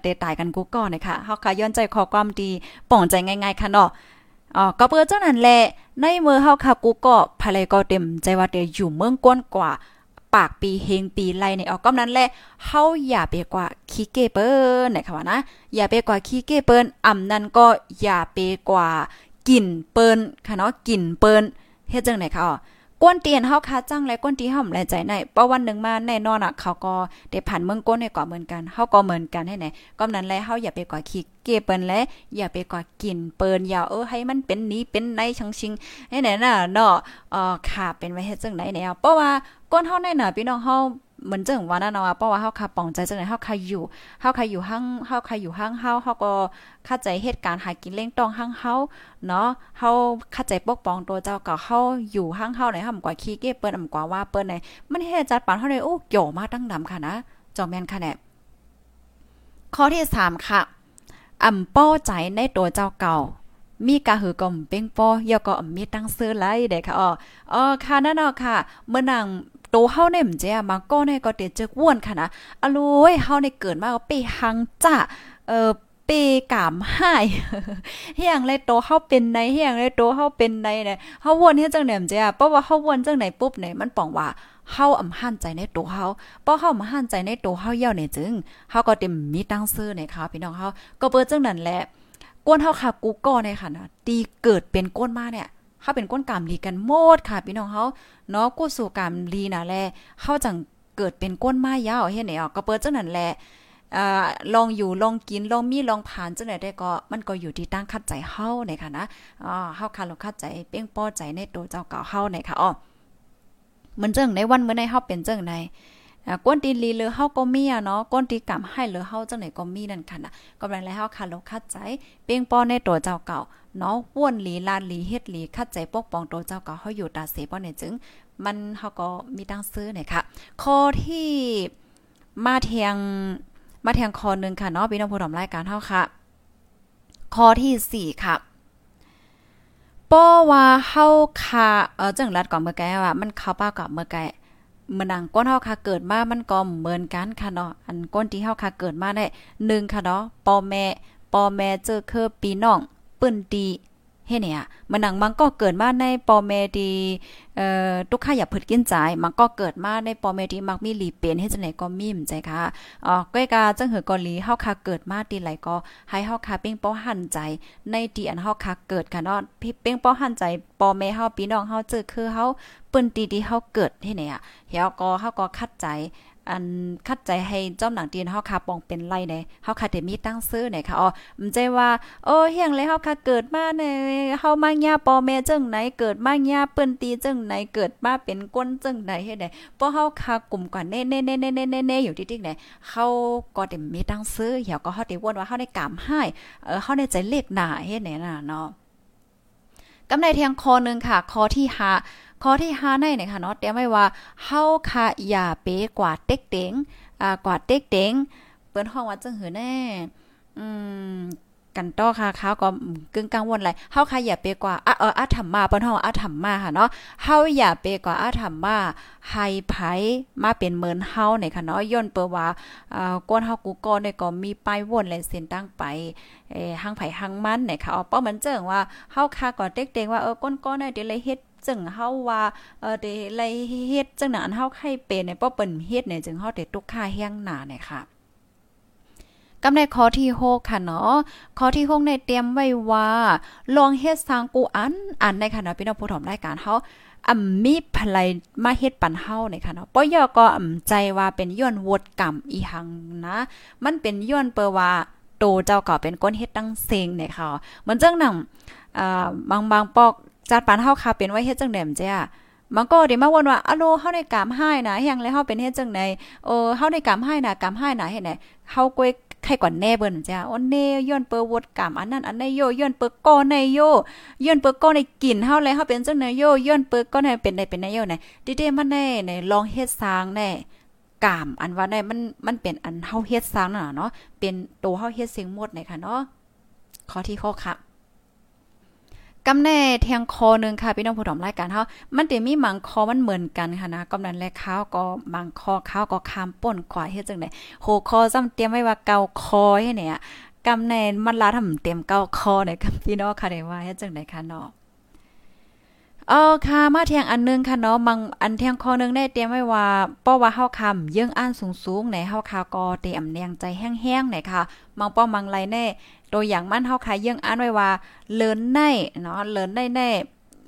Speaker 2: เตตายกันกูก็นะคะเฮาค่ะย้อนใจขอความดีป่องใจง่ายๆค่ะเนาะอ๋อก็เปิดเจ้านั้นแหละในมือเฮาค่ะกูก็ภายก็เต็มใจว่าเตอยู่เมืองก้นกว่า ปากปีเฮงปีไล่ในออกก็นั้นแหละเฮาอย่าไปกว่าขี้เกเปิ้นนะคะว่านะอย่าไปกว่าขี้เกเปิ้นอ่ำนั้นก็อย่าไปกว่ากินเปิ้นค่ะเนาะกินเปิ้นเฮ็ดจังไหนคะอ๋อ ก้นเตียนเฮาคาจังและก้นที่เฮาแลใจในเพราะวันหนึ่งมาแน่นอนอะเขาก็ได้ผ่านเมืองก้นให้ก่อเหมือนกันเฮาก็เหมือนกันให้ไหนก็นั้นแลเฮาอย่าไปก่อขี้เกเปิ้นและอย่าไปก่อกินเปิ้นอย่าเออให้มันเป็นนี้เป็นในชังชิงให้ไหนน่ะเนาะเอ่อค่ะเป็นไว้เฮ็ดจังไหนแนวเพราะว่าก้นเฮาในน่ะพี่น้องเฮา เหมือนจังว่านั่นเนาะเพราะว่าเฮาคาป่องใจจังไหนเฮาคาอยู่เฮาคาอยู่ห้างเฮาคาอยู่ห้างเฮาเฮาก็เข้าใจเหตุการณ์หากินเล่งต้องห้างเฮาเนาะเฮาเข้าใจปกป้องตัวเจ้าก็เฮาอยู่ห้างเฮาไหนเฮากว่าขี้เก้เปิ้นอำกว่าว่าเปิ้นไหนมันเฮ็ดจัดปานเฮาได้โอ้โยวมาตั้งดำค่ะนะจอมแม่นค่ะแน่ข้อที่3ค่ะอำป้อใจในตัวเจ้าเก่ามีกะหือกลมเป้งป้อยอก็มีตั้งซื้อไลเด้ค่ะอ๋ออ๋อค่ะนั่นเนาะค่ะเมื่อนาง โตเฮาเนี่ยมันจะมาก็เนี่ยก็เตเจอว่วนค่ะนะอะลุยเฮาเนี่ยเกิดมาก็ไปหังจ้าเอ่อเปกามหายเฮียงเลยโตเฮาเป็นในเฮียงเลยโตเฮาเป็นในเนี่ยเฮาวนเฮ็ดจังได๋มันจะเพราะว่าเฮาวนจังไหนปุ๊บเนี่ยมันป้องว่าเฮาอำหันใจในตัวเฮาเพราะเฮามาหันใจในตัวเฮาเย่าเนี่ยจึงเฮาก็เต็มมีตั้งซื้อเนี่ยค่ะพี่น้องเฮาก็เปิดจังนั้นแหละก้นเฮาค่ะกูก็เนี่ยค่ะนะตีเกิดเป็นก้นมาเนี่ย เขาเป็นก้นกามลีกันโมดค่ะพี่น้องเฮาเนาะกู้สู่กามลีน่ะแลเฮาจังเกิดเป็นก้นมายาวเฮ็ดไหนอะก็เปิดจังนั้นแหละอลองอยู่ลองกินลองมีลองผ่านจังได๋ได้ก็มันก็อยู่ที่ตั้งคัดใจเฮาในค่ะนะอ๋อเฮาคันลคัดใจเป้งป้อใจในตัวเจ้าเก่าเฮาในค่ะอ๋อมันจังในวันเมื่อในเฮาเป็นจังได๋ ก้นตีลีหรือเฮาก็มีอะเนาะก้นตีกำให้หรือเฮาจังไหนก็มีนั่นค่ะนะก็แปลแล้วเฮาคันลคัดใจเป้งป้อในตัวเจ้าเก่าเนาะว่วนหลีลานหลีเฮ็ดหลีคัดใจปกป้องตัวเจ้าเก็เฮาอยู่ตาเสป้อเนี่ยจึง มันเฮาก็มีตั้งซื้อเนี่ยค่ะข้อที่มาเทียงมาเทียงคอนึงค่ะเนาะพี่น้องผู้ชมรายการเฮาค่ะข้อที่ 4 ค่ะป้อว่าเฮาค่ะเออจังรัดก่อนเมื่อกี้ว่ามันเข้าป้ากับเมื่อกี้ มือนังก้นเฮาค่ะเกิดมามันก็เหมือนกันค่ะเนาะอันก้นที่เฮาค่ะเกิดมาได้1ค่ะเนาะพ่อแม่พ่อแม่เจอคือปีน้องปื้นตี เฮ็ดเนี่ยมันหนังมันก็เกิดมาในปอเมดีเอ่อทุกข้าอย่าผึดกินใจมันก็เกิดมาในปอเมดีมักมีหลีเป็นเฮ็ดจังไหนก็มีมใจค่ะอ๋อก้อยกาจังหือกอลีเฮาค่ะเกิดมาตีไหลก็ให้เฮาค่ะเป้งป้อหันใจ ในตีอันเฮาค่ะเกิดค่ะเนาะพี่เป้งป้อหันใจปอเมเฮาพี่น้องเฮาเจอคือเฮาปึ้นตีที่เฮาเกิดเฮ็ดเนี่ยเฮาก็เฮาก็คัดใจ อันคัดใจให้จอมหนังตีนเฮาคาปองเป็นไรเนเฮาคาเดมีตั้งซื้อไหนค่ะอ๋อมันใจว่า โอ้เฮียงเลยเฮาคาเกิดมาในเฮามาญาปอแม่จังไหนเกิดมาญาเปิ้นตีจังไหนเกิดมาเป็นก้นจังไหนเฮ็ดได้เพราะเฮาคากลุ่มก่อนเน่ๆๆๆๆๆอยู่ที่ๆไหนเฮาก็ได้มีตั้งซื้อเหี่ยวก็เฮาได้วนว่าเฮาได้กามให้เออเฮาได้ใจเลขหน้าเฮ็ดไหนน่ะเนาะกำในเทียงคอนึงค่ะ คอที่5 ข้อที่5ในเนี่ยค่ะเนาะเตรียมไว้ว่าเฮาค่ะอย่าเปกว่าเต็กเต็งอ่ากว่าเต็กเต็งเปิ้นห้องว่าจังหือแน่อืมกันต่อค่ะเขาก็กึ่งกังวลไรเฮาค่ะอย่าไปกว่าอะเอออาธรรมมาเปิ้นฮ้องอาธรรมมาค่ะเนาะเฮาอย่าไปกว่าอาธรรมมาให้ไผมาเป็นเหมือนเฮาเนี่ยค่ะเนาะย้อนเปิ้ว่าอ่าก้นเฮากูก็เนี่ยก็มีป้ายวนและเส้นตั้งไปเอ่หังไผหังมันเนี่ยค่ะเอาเป้ามันเจิงว่าเฮาค่ะก็เต็กๆว่าเออก้นก้อนเนี่ยเดี๋ยวเลยเฮ็ด จึงเฮาว่าเออได้ไลเฮ็ดจังนั้นเฮาใครเป็นเนี่ยป้อเปิ้นเฮ็ดเนี่ยจึงเฮาได้ตุกค่าแห้งหน้าเนี่ยค่ะกำในข้อที่6ค่ะเนาะข้อที่6ในเตรียมไว้ว่าลองเฮ็ดสร้างกูอันอันในค่ะพี่น้องผู้ถมรายการเฮาอ่ำมีพลายมาเฮ็ดปันเฮาเนี่ยค่ะเนาะปอยอก็อ่ำใจว่าเป็นย้อนวดกรรมอีหังนะ มันเป็นย้อนเปว่าโตเจ้าก็เป็นก้นเฮ็ดตั้งเซงเนี่ยค่ะ เหมือนจังหนังอ่าบางบางปอก จัดปานเฮาค่ะเป็นไว้เฮ็ดจังได๋มเจ้ะมันก็เดี๋ยวมาวนว่าอะโลเฮาได้กามให้นะแฮงเลยเฮาเป็นเฮ็ดจังได๋เออเฮาได้กามให้นะกามให้นะเฮ็ดไหนเฮากวยใครก่อนแน่เบิ่นจ้าโอ้เน่ย้อนเปิวดกามอันนั้นอันในโยย้อนเปิก้อในโยย้อนเปิก้อในกินเฮาเลยเฮาเป็นจังได๋โยย้อนเปิก้อในเป็นได้เป็นในโยไหนดิๆมันแน่ในลองเฮ็ดสร้างแน่กามอันว่าได้มันมันเป็นอันเฮาเฮ็ดสร้างน่ะเนาะเป็นโตเฮาเฮ็ดเสียงหมดไหนค่ะเนาะข้อที่6ค่ะ กำแน่เทียงคอนึงค่ะพี่น้องผู้ถมรายการเฮามันจะมีมังคอมันเหมือนกันค่ะนะกำนันและข้าวก็มังคอข้าวก็คามป่นกว่าเฮ็ดจังได๋โหคอซ้ำเตรียมไว้ว่าเกาคอให้เนี่ยกำแน่มันลาทำเตรียมเกาคอเนี่ยพี่น้องค่ะได้ว่าเฮ็ดจังได๋ค่ะเนาะ ออค่ะมาเทียงอันนึงค่ะเนาะมังอันเทียงคอนึงได้เตรียมไว้ว่าป้อว่าเฮาคำเยื่องอ่านสูงๆในเฮาคาก็เตรียมแนงใจแห้งๆไหนค่ะมังป้อมังไรแน่ตัวอย่างมันเฮาคาเยื่องอ่านไว้ว่าเลินในเนาะเลินได้แน่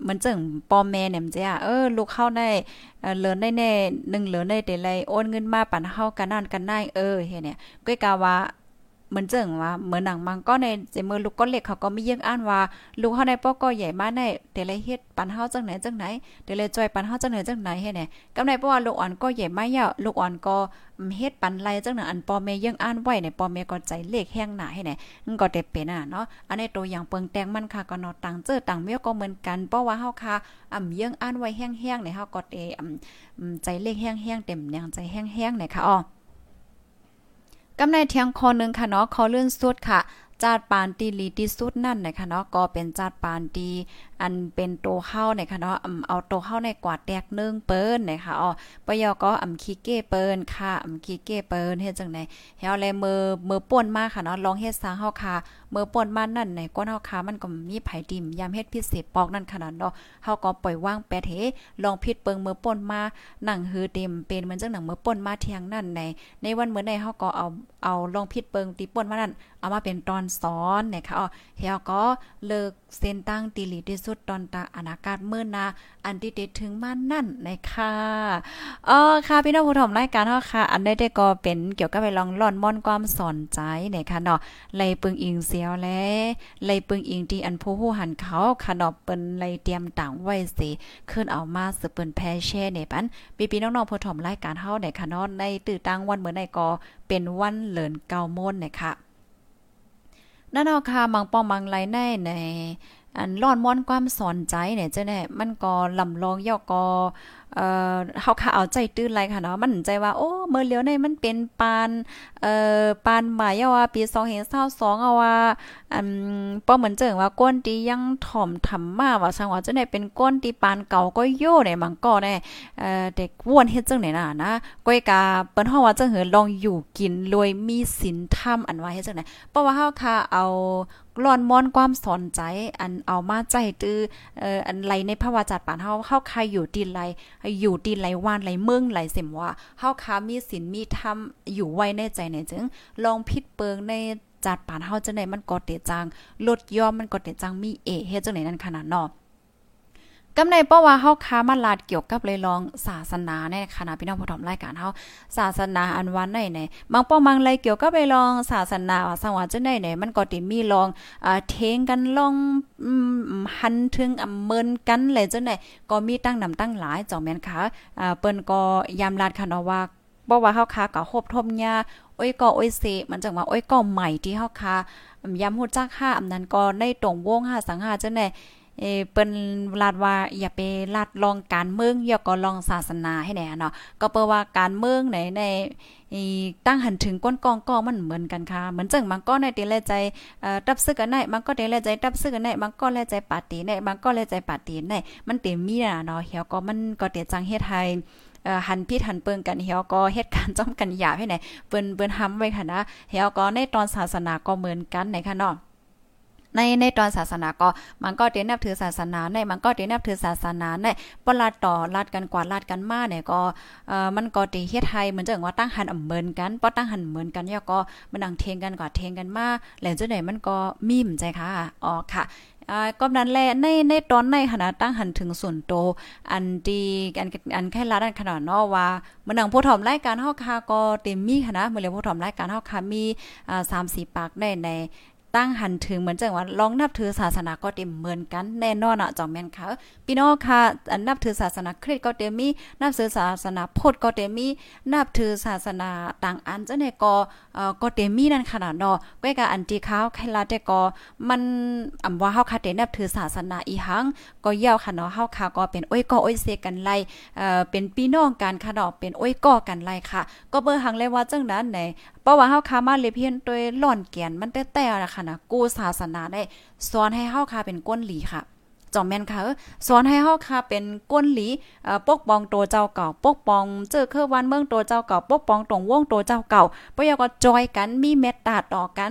Speaker 2: เหมือนจังปอมแม่เนี่ยมันจะเออลูกเข้าได้เลินได้แน่1เลือได้แต่ไรโอนเงินมาปั่นเฮากันนั่นกันได้เออเฮ็ดเนี่ยก้อยกาว่า เหมือนเจิงว่าเหมือนหนังมังก็ในเจมือลูกก็เล็กเขาก็ไมีเยี่ยงอ่านว่าลูกเฮาในป้อก็ใหญ่มาในเดลเฮ็ดปันเฮาจังไหนจังไหนเดลจอยปันเฮาจังไหนจังไหนเฮ็ดเนี่ยกำในเพราะว่าลูกอ่อนก็ใหญ่มาเยอะลูกอ่อนก็เฮ็ดปันไรจังไหนอันปอเมยังอ่านไว้ในปอเมก็ใจเลขแห้งหนาให้ไหนมันก็ได้เป็นอะเนาะอันนี้ตัวอย่างเปิงแตงมันค่ะก็นาะต่างเจอต่างเมียก็เหมือนกันเพราะว่าเฮาค่ะอ่ำยังอ่านไว้แห้งๆในเฮาก็เออ่ำใจเลขแห้งๆเต็มแนงใจแห้งๆเนี่ยค่ะอ๋อ กำในเทียงคอนึงค่ะเนาะคอเลื่อนสุดค่ะ จาดปานตีลีที่สุดนั่นนะคะเนาะก็เป็นจาดปานดี อันเป็นโตเข้าในะคะเนาะเอาโตเข้าในกวาดแตกนึงเปิ้นนะคะอ๋อปยอก็อำคีเก้เปิ้นค่ะอำคีเก้เปิ้นเฮ็ดจังได๋เฮาแลมือมือป่วนมาค่ะเนาะลองเฮ็ดซางเฮาค่ะมือป่วนมานั่นในก้นเฮาค่ะมันก็มีไผดิมยามเฮ็ดพิเศษปอกนั่นขนาดเนาะเฮาก็ปล่อยว่างแปดเฮลองพิดเปิงมือป่นมาหนังหือเต็มเป็นเหมือนจังหนังมือป่นมาเที่ยงนั่นในในวันมื้อในเฮาก็เอาเอาลองพิดเปิงตีป่นมานั่นเอามาเป็นตอนสอนนะคะอ๋อเฮาก็เลิกเส้นตั้งตีลีที่สุดตอนตาอนาคตมื่อนาอันที่ติดถึงมานั่นนะคะอ๋อค่ะพี่น้องผู้ชมรายการเฮาค่ะ อันได้ได้ก็เป็นเกี่ยวกับไปลองล่อนม่อนความสอนใจนะคะเนาะไลปึงอิงเสียวแลไลปึงอิงที่อันผู้ผู้หันเขาค่ะเนาะเปิ้นไลเตรียมต่างไว้สิขึ้นเอามาสืบเปิ้นแพแช่ในปันพี่ๆน้องๆผู้ชมรายการเฮาเนี่ยค่ะเนาะในตื่นตั้งวันเหมือนในก็เป็นวันเหลินเกาโมนนะคะนั่นเอาค่ะมังปองมังไลในใน อันร้อนม้อนความสอนใจเนี่ยเจ้ะแน่มันก็ลำลองย่อก็เอ่อเฮาค่ะเอาใจตื้นไรค่ะเนาะมันใจว่าโอ้เมื่อเลียวในมันเป็นปานเอ่อปานหมายว่าปี2022เอาว่าอันป้อเหมือนเจิงว่าก้นตียังถ่อมทำมาว่าช่างว่าเจะได้เป็นก้นตีปานเก่าก็โย่ในมังก็ได้เอ่อเด็กวนเฮ็ดจังไหนน่ะนะก้อยกาเปิ้นเฮาว่าจังเหือลองอยู่กินรวยมีศีลธรรมอันว่าเฮ็ดจังไหนเพราะว่าเฮาค่ะเอา ร้อนมอนความสอนใจ อันเอามาใจตื้อเอ่ออันไรในภาวะจัดปานเฮาเฮาใครอยู่ดินไรอยู่ดินไรว่านไรเมืองไรเสมว่าเฮาค้ามีศีลมีธรรมอยู่ไว้ในใจในจึงลองพิดเปิงในจัดปานเฮาจังได๋มันก็เตจังลดยอมมันก็เตจังมีเอเฮ็ดจังได๋นั่นขนาดเนาะ กำในเพราะว่าเฮาค้ามาลาดเกี่ยวกับเลยลองศาสนาในคณะพี่น้องผู้ถมรายการเฮาศาสนาอันวันไหนไหนบางป้อมังเลยเกี่ยวกับเลยลองศาสนาว่าสังวาจังได๋ไหนมันก็ติมีลองอ่าเทงกันลองอืมหันถึงอเมินกันเลยจังได๋ก็มีตั้งนำตั้งหลายจ่อแม่นค่ะอ่าเปิ้นก็ยามลาดค่ะเนาะว่าบ่ว่าเฮาค้าก็คบทมยาโอ้ยก็โอ้ยเสมันจังว่าโอ้ยก็ใหม่ที่เฮาค้ายามฮู้จักค่าอำนั้นก็ในตรงวงหาสังหาจังได๋ เอเปิ้นลาดว่าอย่าไปลาดลองการเมืองอย่าก็ลองศาสนาให้แน่เนาะก็เปิ้ว่าการเมืองไหนในตั้งหันถึงก้นกองก็มันเหมือนกันค่ะ เหมือนจังมันก็ในตีแลใจตับซึกกันได้มันก็ตีแลใจตับซึกกันได้มันก็แลใจปาตีได้มันก็แลใจปาตีได้มันเต็มมีอะเนาะเหี่ยวก็มันก็เตจังเฮ็ดให้หันพิษหันเปิงกันเฮียก็เหตุการณ์จ้อมกันหยาบให้ไหนเปิ้นเปิ้นทำไว้ค่ะนะเฮียก็ในตอนศาสนาก็เหมือนกันไหนค่ะเนาะ ในในตอนศาสนาก็มันก็เตนับถือศาสนาในมันก็เตนับถือศาสนาในปลาดต่อลาดกันกว่าลาดกันมาเนี่ยก็เอ่อมันก็ติเฮ็ดให้เหมือนจังว่าตั้งหันอำเหมือนกันบ่ตั้งหันเหมือนกันเนี่ยก็มันดังเทงกันกว่าเทงกันมาแล้วจังได๋มันก็มีมใจค่ะอ๋อค่ะอ่าก็นั้นแหละในในตอนในขณะตั้งหันถึงส่วนโต อันดีอันอันแค่ละดันขนาดนาะว่ามันหนังผู้ถอมรายการเฮาค่ะก็เต็มมีค่ะนะมื้อเลยผู้ถอมรายการเฮาค่ะมีอ่า3-4ปากได้ใน ตั้งหันถึงเหมือนจังว่าลองนับถือศาสนาก็เต็มเหมือนกันแน่นอนอะจอมแม่นค่ะพี่น้องค่ะนับถือศาสนาคริสต์ก็เต็มมีนับถือศาสนาพุทธก็เต็มมีนับถือศาสนาต่างอันจังได๋ก็เอ่อก็เต็มมีนั่นขนาดเนาะก้อยกะอันที่เขาใครละแต่ก็มันอำว่าเฮาค่ะได้นับถือศาสนาอีหังก็ยาวค่ะเนาะเฮาค่ะก็เป็นโอ้ยก็โอ้ยเสกันไล่เอ่อเป็นพี่น้องกันค่ะเนาะเป็นโอ้ยก็กันไล่ค่ะ ก็เบิ่หังเลยว่าจังนั้นไหนเพราะว่าเฮาคามาเลยเพียนโดยล่อนแกนมันแต่แต่นะคะนะกูศาสนาได้สอนให้เฮาคาเป็นก้นหลีค่ะจอมแม่นค่ะสอนให้เฮาค่ะเป็นก้นหลีเอ่อปกป้องตัวเจ้าเก่า ปกป้องเจอเคือวันเมืองตัวเจ้าเก่า ปกป้องตรงวงตัวเจ้าเก่าบ่อก็จอยกันมีเมตตาต่อกัน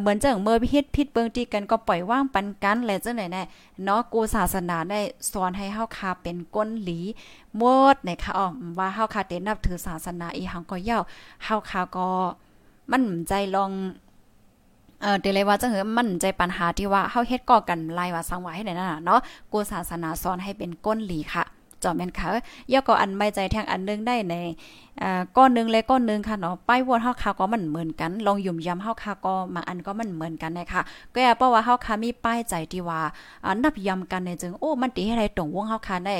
Speaker 2: เหมือนเจังเมื่อพิษพิษเบิงตีกันก็ปล่อยว่างปันกันแลจังไหนแน่เนาะกูศาสนาได้สอนให้เฮาค่ะเป็นก้นหลีหมดในค่ะอ๋อว่าเฮาค่ะเตนับถือศาสนาอีหังก็ยาเฮาค่ะก็มันใจลอง เออเดเลยว่าจังเหอมันใจปัญหาที่ว่าเฮาเฮ็ดก่อกันลายว่าสังไว้ให้ได้นั่นน่ะเนาะกูศาสนาสอนให้เป็นก้นหลีค่ะจอมแม่นค่ะย่อก็อันไม่ใจแทงอันนึงได้ในอ่าก้อนนึงเลยก้อนนึงค่ะเนาะป้ายวนเฮาคาก็มันเหมือนกัน ลองยุ่มย้ำเฮาคาก็บาอันก็มันเหมือนกันนะคะก็อย่าเพราะว่าเฮาคามีป้ายใจที่ว่าอ่านับย้ำกันในจึงโอ้มันติให้ได้ตรงวงเฮาคาได้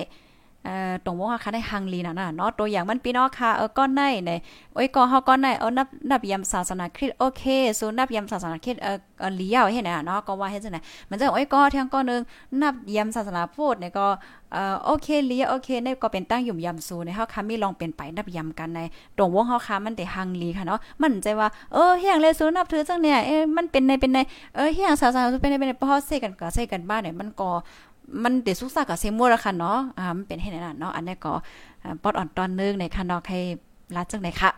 Speaker 2: ตรงว่าค่ะได้ฮังลีน่ะนะเนาะตัวอย่างมันพี่น้องค่ะเออก้อนในในโอ้ยก็เฮาก้อนในเอานับนับยำศาสนาคริสต์โอเคสูนับยำศาสนาคริสต์เออเออเลี้ยวเฮ็ดน่ะเนาะก็ว่าเฮ็ดจังได๋มันจะโอ้ยก็เที่ยงก้อนนึงนับยำศาสนาพุทธเนี่ยก็เอ่อโอเคเลี้ยโอเคในก็เป็นตั้งยุ่มยำสูในเฮาค่ะมีลองเป็นไปนับยำกันในตรงวงเฮาค่ะมันได้ฮังลีค่ะเนาะมันใจว่าเออเฮียงเลยสูนับถือจังเนี่ยเอ้มันเป็นในเป็นในเออเฮียงศาสนาเป็นในเป็นในพอเซกันก็เซกันบ้านเนี่ยมันก็ มันเดสุกซากับเซมัวละค่ะเนาะอ่ามันเป็นให้นั่นเนาะอันนี้ก็ปอดอ่อนตอนนึงในค่ะเนาะให้รัดจังได๋ค่ะ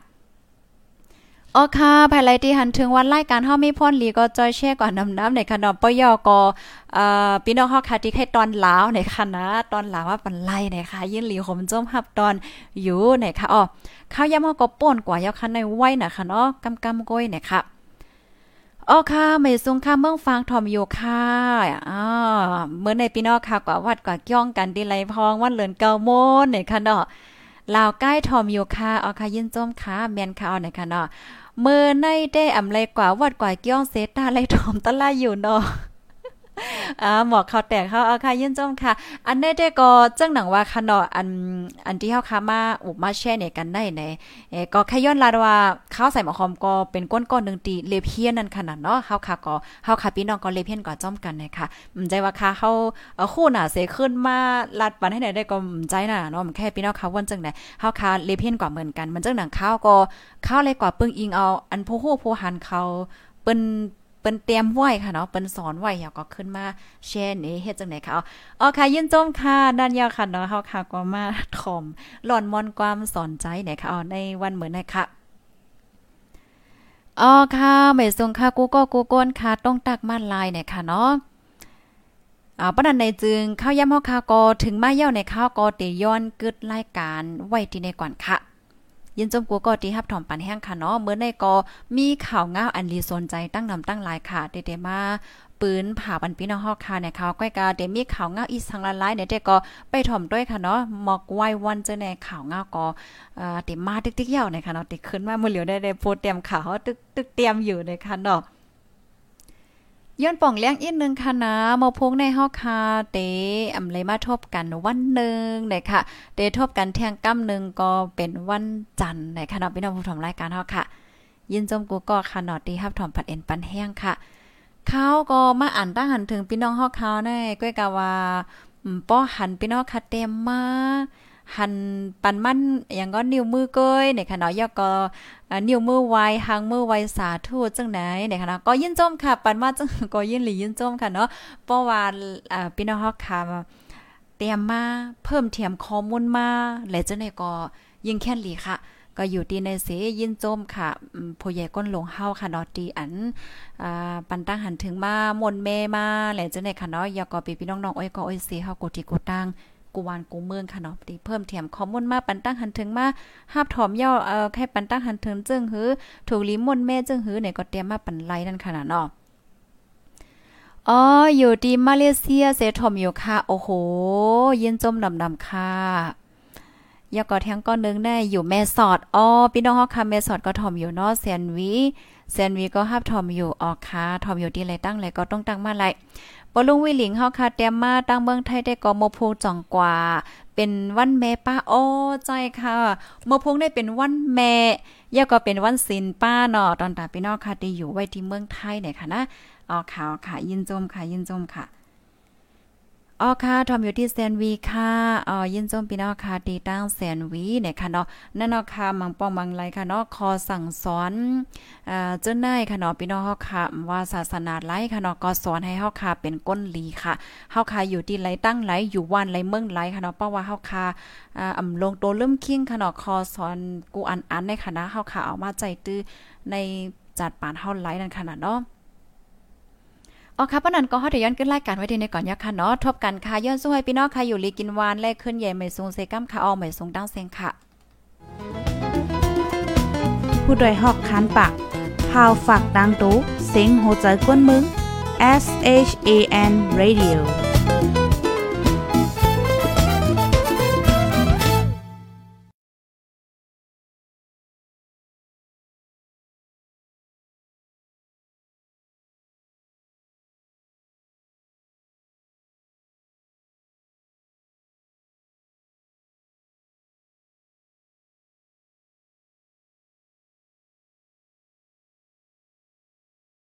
Speaker 2: อ๋อค่ะภายไลที่หันถึงวันรายการเฮามีพ่นลีก็จอยแช่ก่อนนำน้ำในค่ะเนาะปยก็เอ่อพี่น้องเฮาค่ะที่ให้ตอนลาวในค่ะนะตอนลาวว่าปันไล่ในค่ะยินหลีขมจมฮับตอนอยู่ในค่ะอ๋อข้าวยำเฮาก็ป่นกว่ายาคันในไว้น่ะค่ะเนาะกำกำก้อยเนี่ยค่ะ อ๋อค่ะไม่ทรงค่ะเมืองฟางทอมอยู่ค่ะอ่าเมื่อในพี่น้องค่ะกว่าวัดกว่าย่องกันดีไรพองวันเหลือนเกาโมนเนี่ยค่ะเนาะลาวใกล้ทอมอยู่ค่ะอ๋อค่ะยินจมค่ะแมนค่ะเอเนี่ยค่ะเนาะเมื่อในได้อำไรกว่าวัดกว่าย่องเซตาไรทอมตะลาอยู่เนาะ อ่าหมอกเขาแตกเขาเอาค่ะยินจมค่ะ อันนี้ได้ก็จังหนังว่าค่ะเนาะอันอันที่เฮาค้ามาอุบมาแช่เนี่ยกันได้ไหนเอก็แค่ย้อนลาดว่าข้าวใส่หมอหอมก็เป็นก้นก้อนนึงตีเลเพียนนั่นขนาดเนาะเฮาค่ะก็เฮาค่ะพี่น้องก็เลเพียนก็จ้อมกันนะคะมันใจว่าค่ะเฮาเอคู่หน่ะเสขึ้นมาลัดปันให้ไหนได้ก็ใจน่ะเนาะมันแค่พี่น้องค่ะวันจังไหนเฮาค่ะเลเพียนกว่าเหมือนกันมันจังหนังข้าวก็ข้าวเลยกว่าปึ้งอิงเอา อันผู้ฮู้ผู้หันเขาเปิ้น เปิ้นเตรียมไหวค่ะเนาะเปิ้นสอนไหวเฮาก็ขึ้นมาแชร์นี่เฮ็ดจังได๋ค่ะอ๋อค่ะยินจมค่ะด้านยาวค่ะเนาะเฮาค่ะก็มาถอมหล่อนมอนความสอนใจเนี่ยค่ะอ๋อในวันเหมือนนะคะอ๋อค่ะไม่ทรงค่ะกูก็กูก้นค่ะต้องตักมาลายเนี่ยค่ะเนาะอ่าปนันในจึงข้าวย่ำเฮาค่ะก็ถึงมาเย้าในข้าวก็เตย้อนกึดรายการไว้ที่ในก่อนค่ะ ยินจมกัวก็ที่ฮับถอมปันแห้งค่ะเนาะเมื่อในก็มีข่าวง้าวอันรีสนใจตั้งนำตั้งหลายค่ะเดๆมาปืนผ่าปันพี่น้องฮอกค่ะเนี่ยเขาก้อยกาเดมีข่าวง้าวอีสังละลายเนี่ยเดก็ไปถ่อมด้วยค่ะเนาะหมอกไว้วันเจอในข่าวง้าวก็เอ่อเดมาตึ๊กๆยาวเนี่ยค่ะเนาะติขึ้นมาเมื่อเหลียวได้ได้โพสเตรียมข่าวตึกตึกเตรียมอยู่เลยค่ะเนาะ ย้อนป่องเลี้ยงอีกนึงค่ะนะมาพงในฮอกคาเตอำเลยมาทบกันวันหนึ่งเลยค่ะเตทบกันเที่ยงกั้มหนึ่งก็เป็นวันจันทร์ในคณะพี่น้องผู้ชมรายการเฮาค่ะ ยินจมกูก็ค่ะนอตีฮับถอมผัดเอ็นปันแห้งค่ะเขาก็มาอ่านตั้งหันถึงพี่น้องฮอกเขาแน่ก้อยกะว่าป้อหันพี่น้องค่ะเต็มมา หันปันมันอย่างก็นิ้วมือเกยในค่ะเนาะยก็นิ้วมือไวหางมือไวสาธุจังไหนในค่ะก็ยินจมค่ะ ปันมาจังก็ยินหลียินจมค่ะเนาะเพราะว่าอ่าพี่น้องฮอกค่ะเตรียมมาเพิ่มเทียมข้อมูลมาและจังได๋ก็ยิ่งแค่นหลีค่ะก็อยู่ที่ในเสยินจมค่ะผู้ใหญ่ก้นหลงเฮาค่ะเนาะตีอันอ่าปันตั้งหันถึงมามนเมมาและจังได๋ค่ะเนาะยก็พี่พี่น้องๆอ้อยก็อ้อยเสเฮากูที่กูตั้ง กูวานกูเมืองค่ะเนาะตีเพิ่มเทียมข้อมูลมาปันตั้งหันถึงมาหาบถอมย่อเอ่อแค่ปันตั้งหันถึงจึงหือถูกลิมนแม่จึงหือเนี่ยก็เตรียมมาปันไลนั่นค่ะเนาะอ๋ออยู่ที่มาเลเซียเซทอมอยู่ค่ะ โอ้โห เยินจมดำๆค่ะยาก็แทงก้อนนึงได้อยู่แม่สอดอ๋อพี่น้องฮอกค่ะแม่สอดก็ทอมอยู่เนาะแซนวีแซนวีก็ฮับทอมอยู่ออกค่ะทอมอยู่ที่ไรตั้งไรก็ต้องตั้งมาไร ปลุงวิหลิงเฮาค่ะเตรียมมาตั้งเมืองไทยได้ก็มพูจ่องกว่า เป็นวันแม่ป้าโอ้ใจค่ะมพงได้เป็นวันแม่ยาก็เป็นวันศิลป้าเนาะตอนตาพี่น้องค่ะที่อยู่ไว้ที่เมืองไทยเนี่ยค่ะนะอ๋อข่าวค่ะ ยินจมค่ะยินจมค่ะ อ๋อค่ะทอมอยู่ที่แซนวีค่ะอ๋อยินจมพี่น้องค่ะตีตั้งแซนวีเนี่ยค่ะเนาะนั่นเนาะค่ะมังป้องมังไรค่ะเนาะคอสั่งสอนเอ่าเจ้านายค่ะเนาะพี่น้องเฮาค่ะว่าศาสนาไลค่ะเนาะก็สอนให้เฮาค่ะเป็นก้นลีค่ะเฮาค่ะอยู่ที่ไหลตั้งไหลอยู่วันไหลเมืองไหลค่ะเนาะเพราะว่าเฮาค่ะอ่าอำลงโตเริ่มคิงค่ะเนาะคอสอนกูอันอันในคณะเฮาค่ะเอามาใจตื้อในจัดปานเฮาไหลนั่นค่ะเนาะ อ๋อค่ะปนันก็ฮอดย้อนขึ้นรายการไว้ทีในก่อนยะค่ะเนาะทบกันค่ะย้อนสู้ให้พี่น้องค่ะอยู่ลีกินวานแลกขึ้นใหญ่ไม่สูงเซกัมค่ะออไม่สูงดังเซงค่ะ
Speaker 1: ผู้ดยหอกคันปากพาวฝากดังตู้เซ็งโหใจกวนมึง S H A N Radio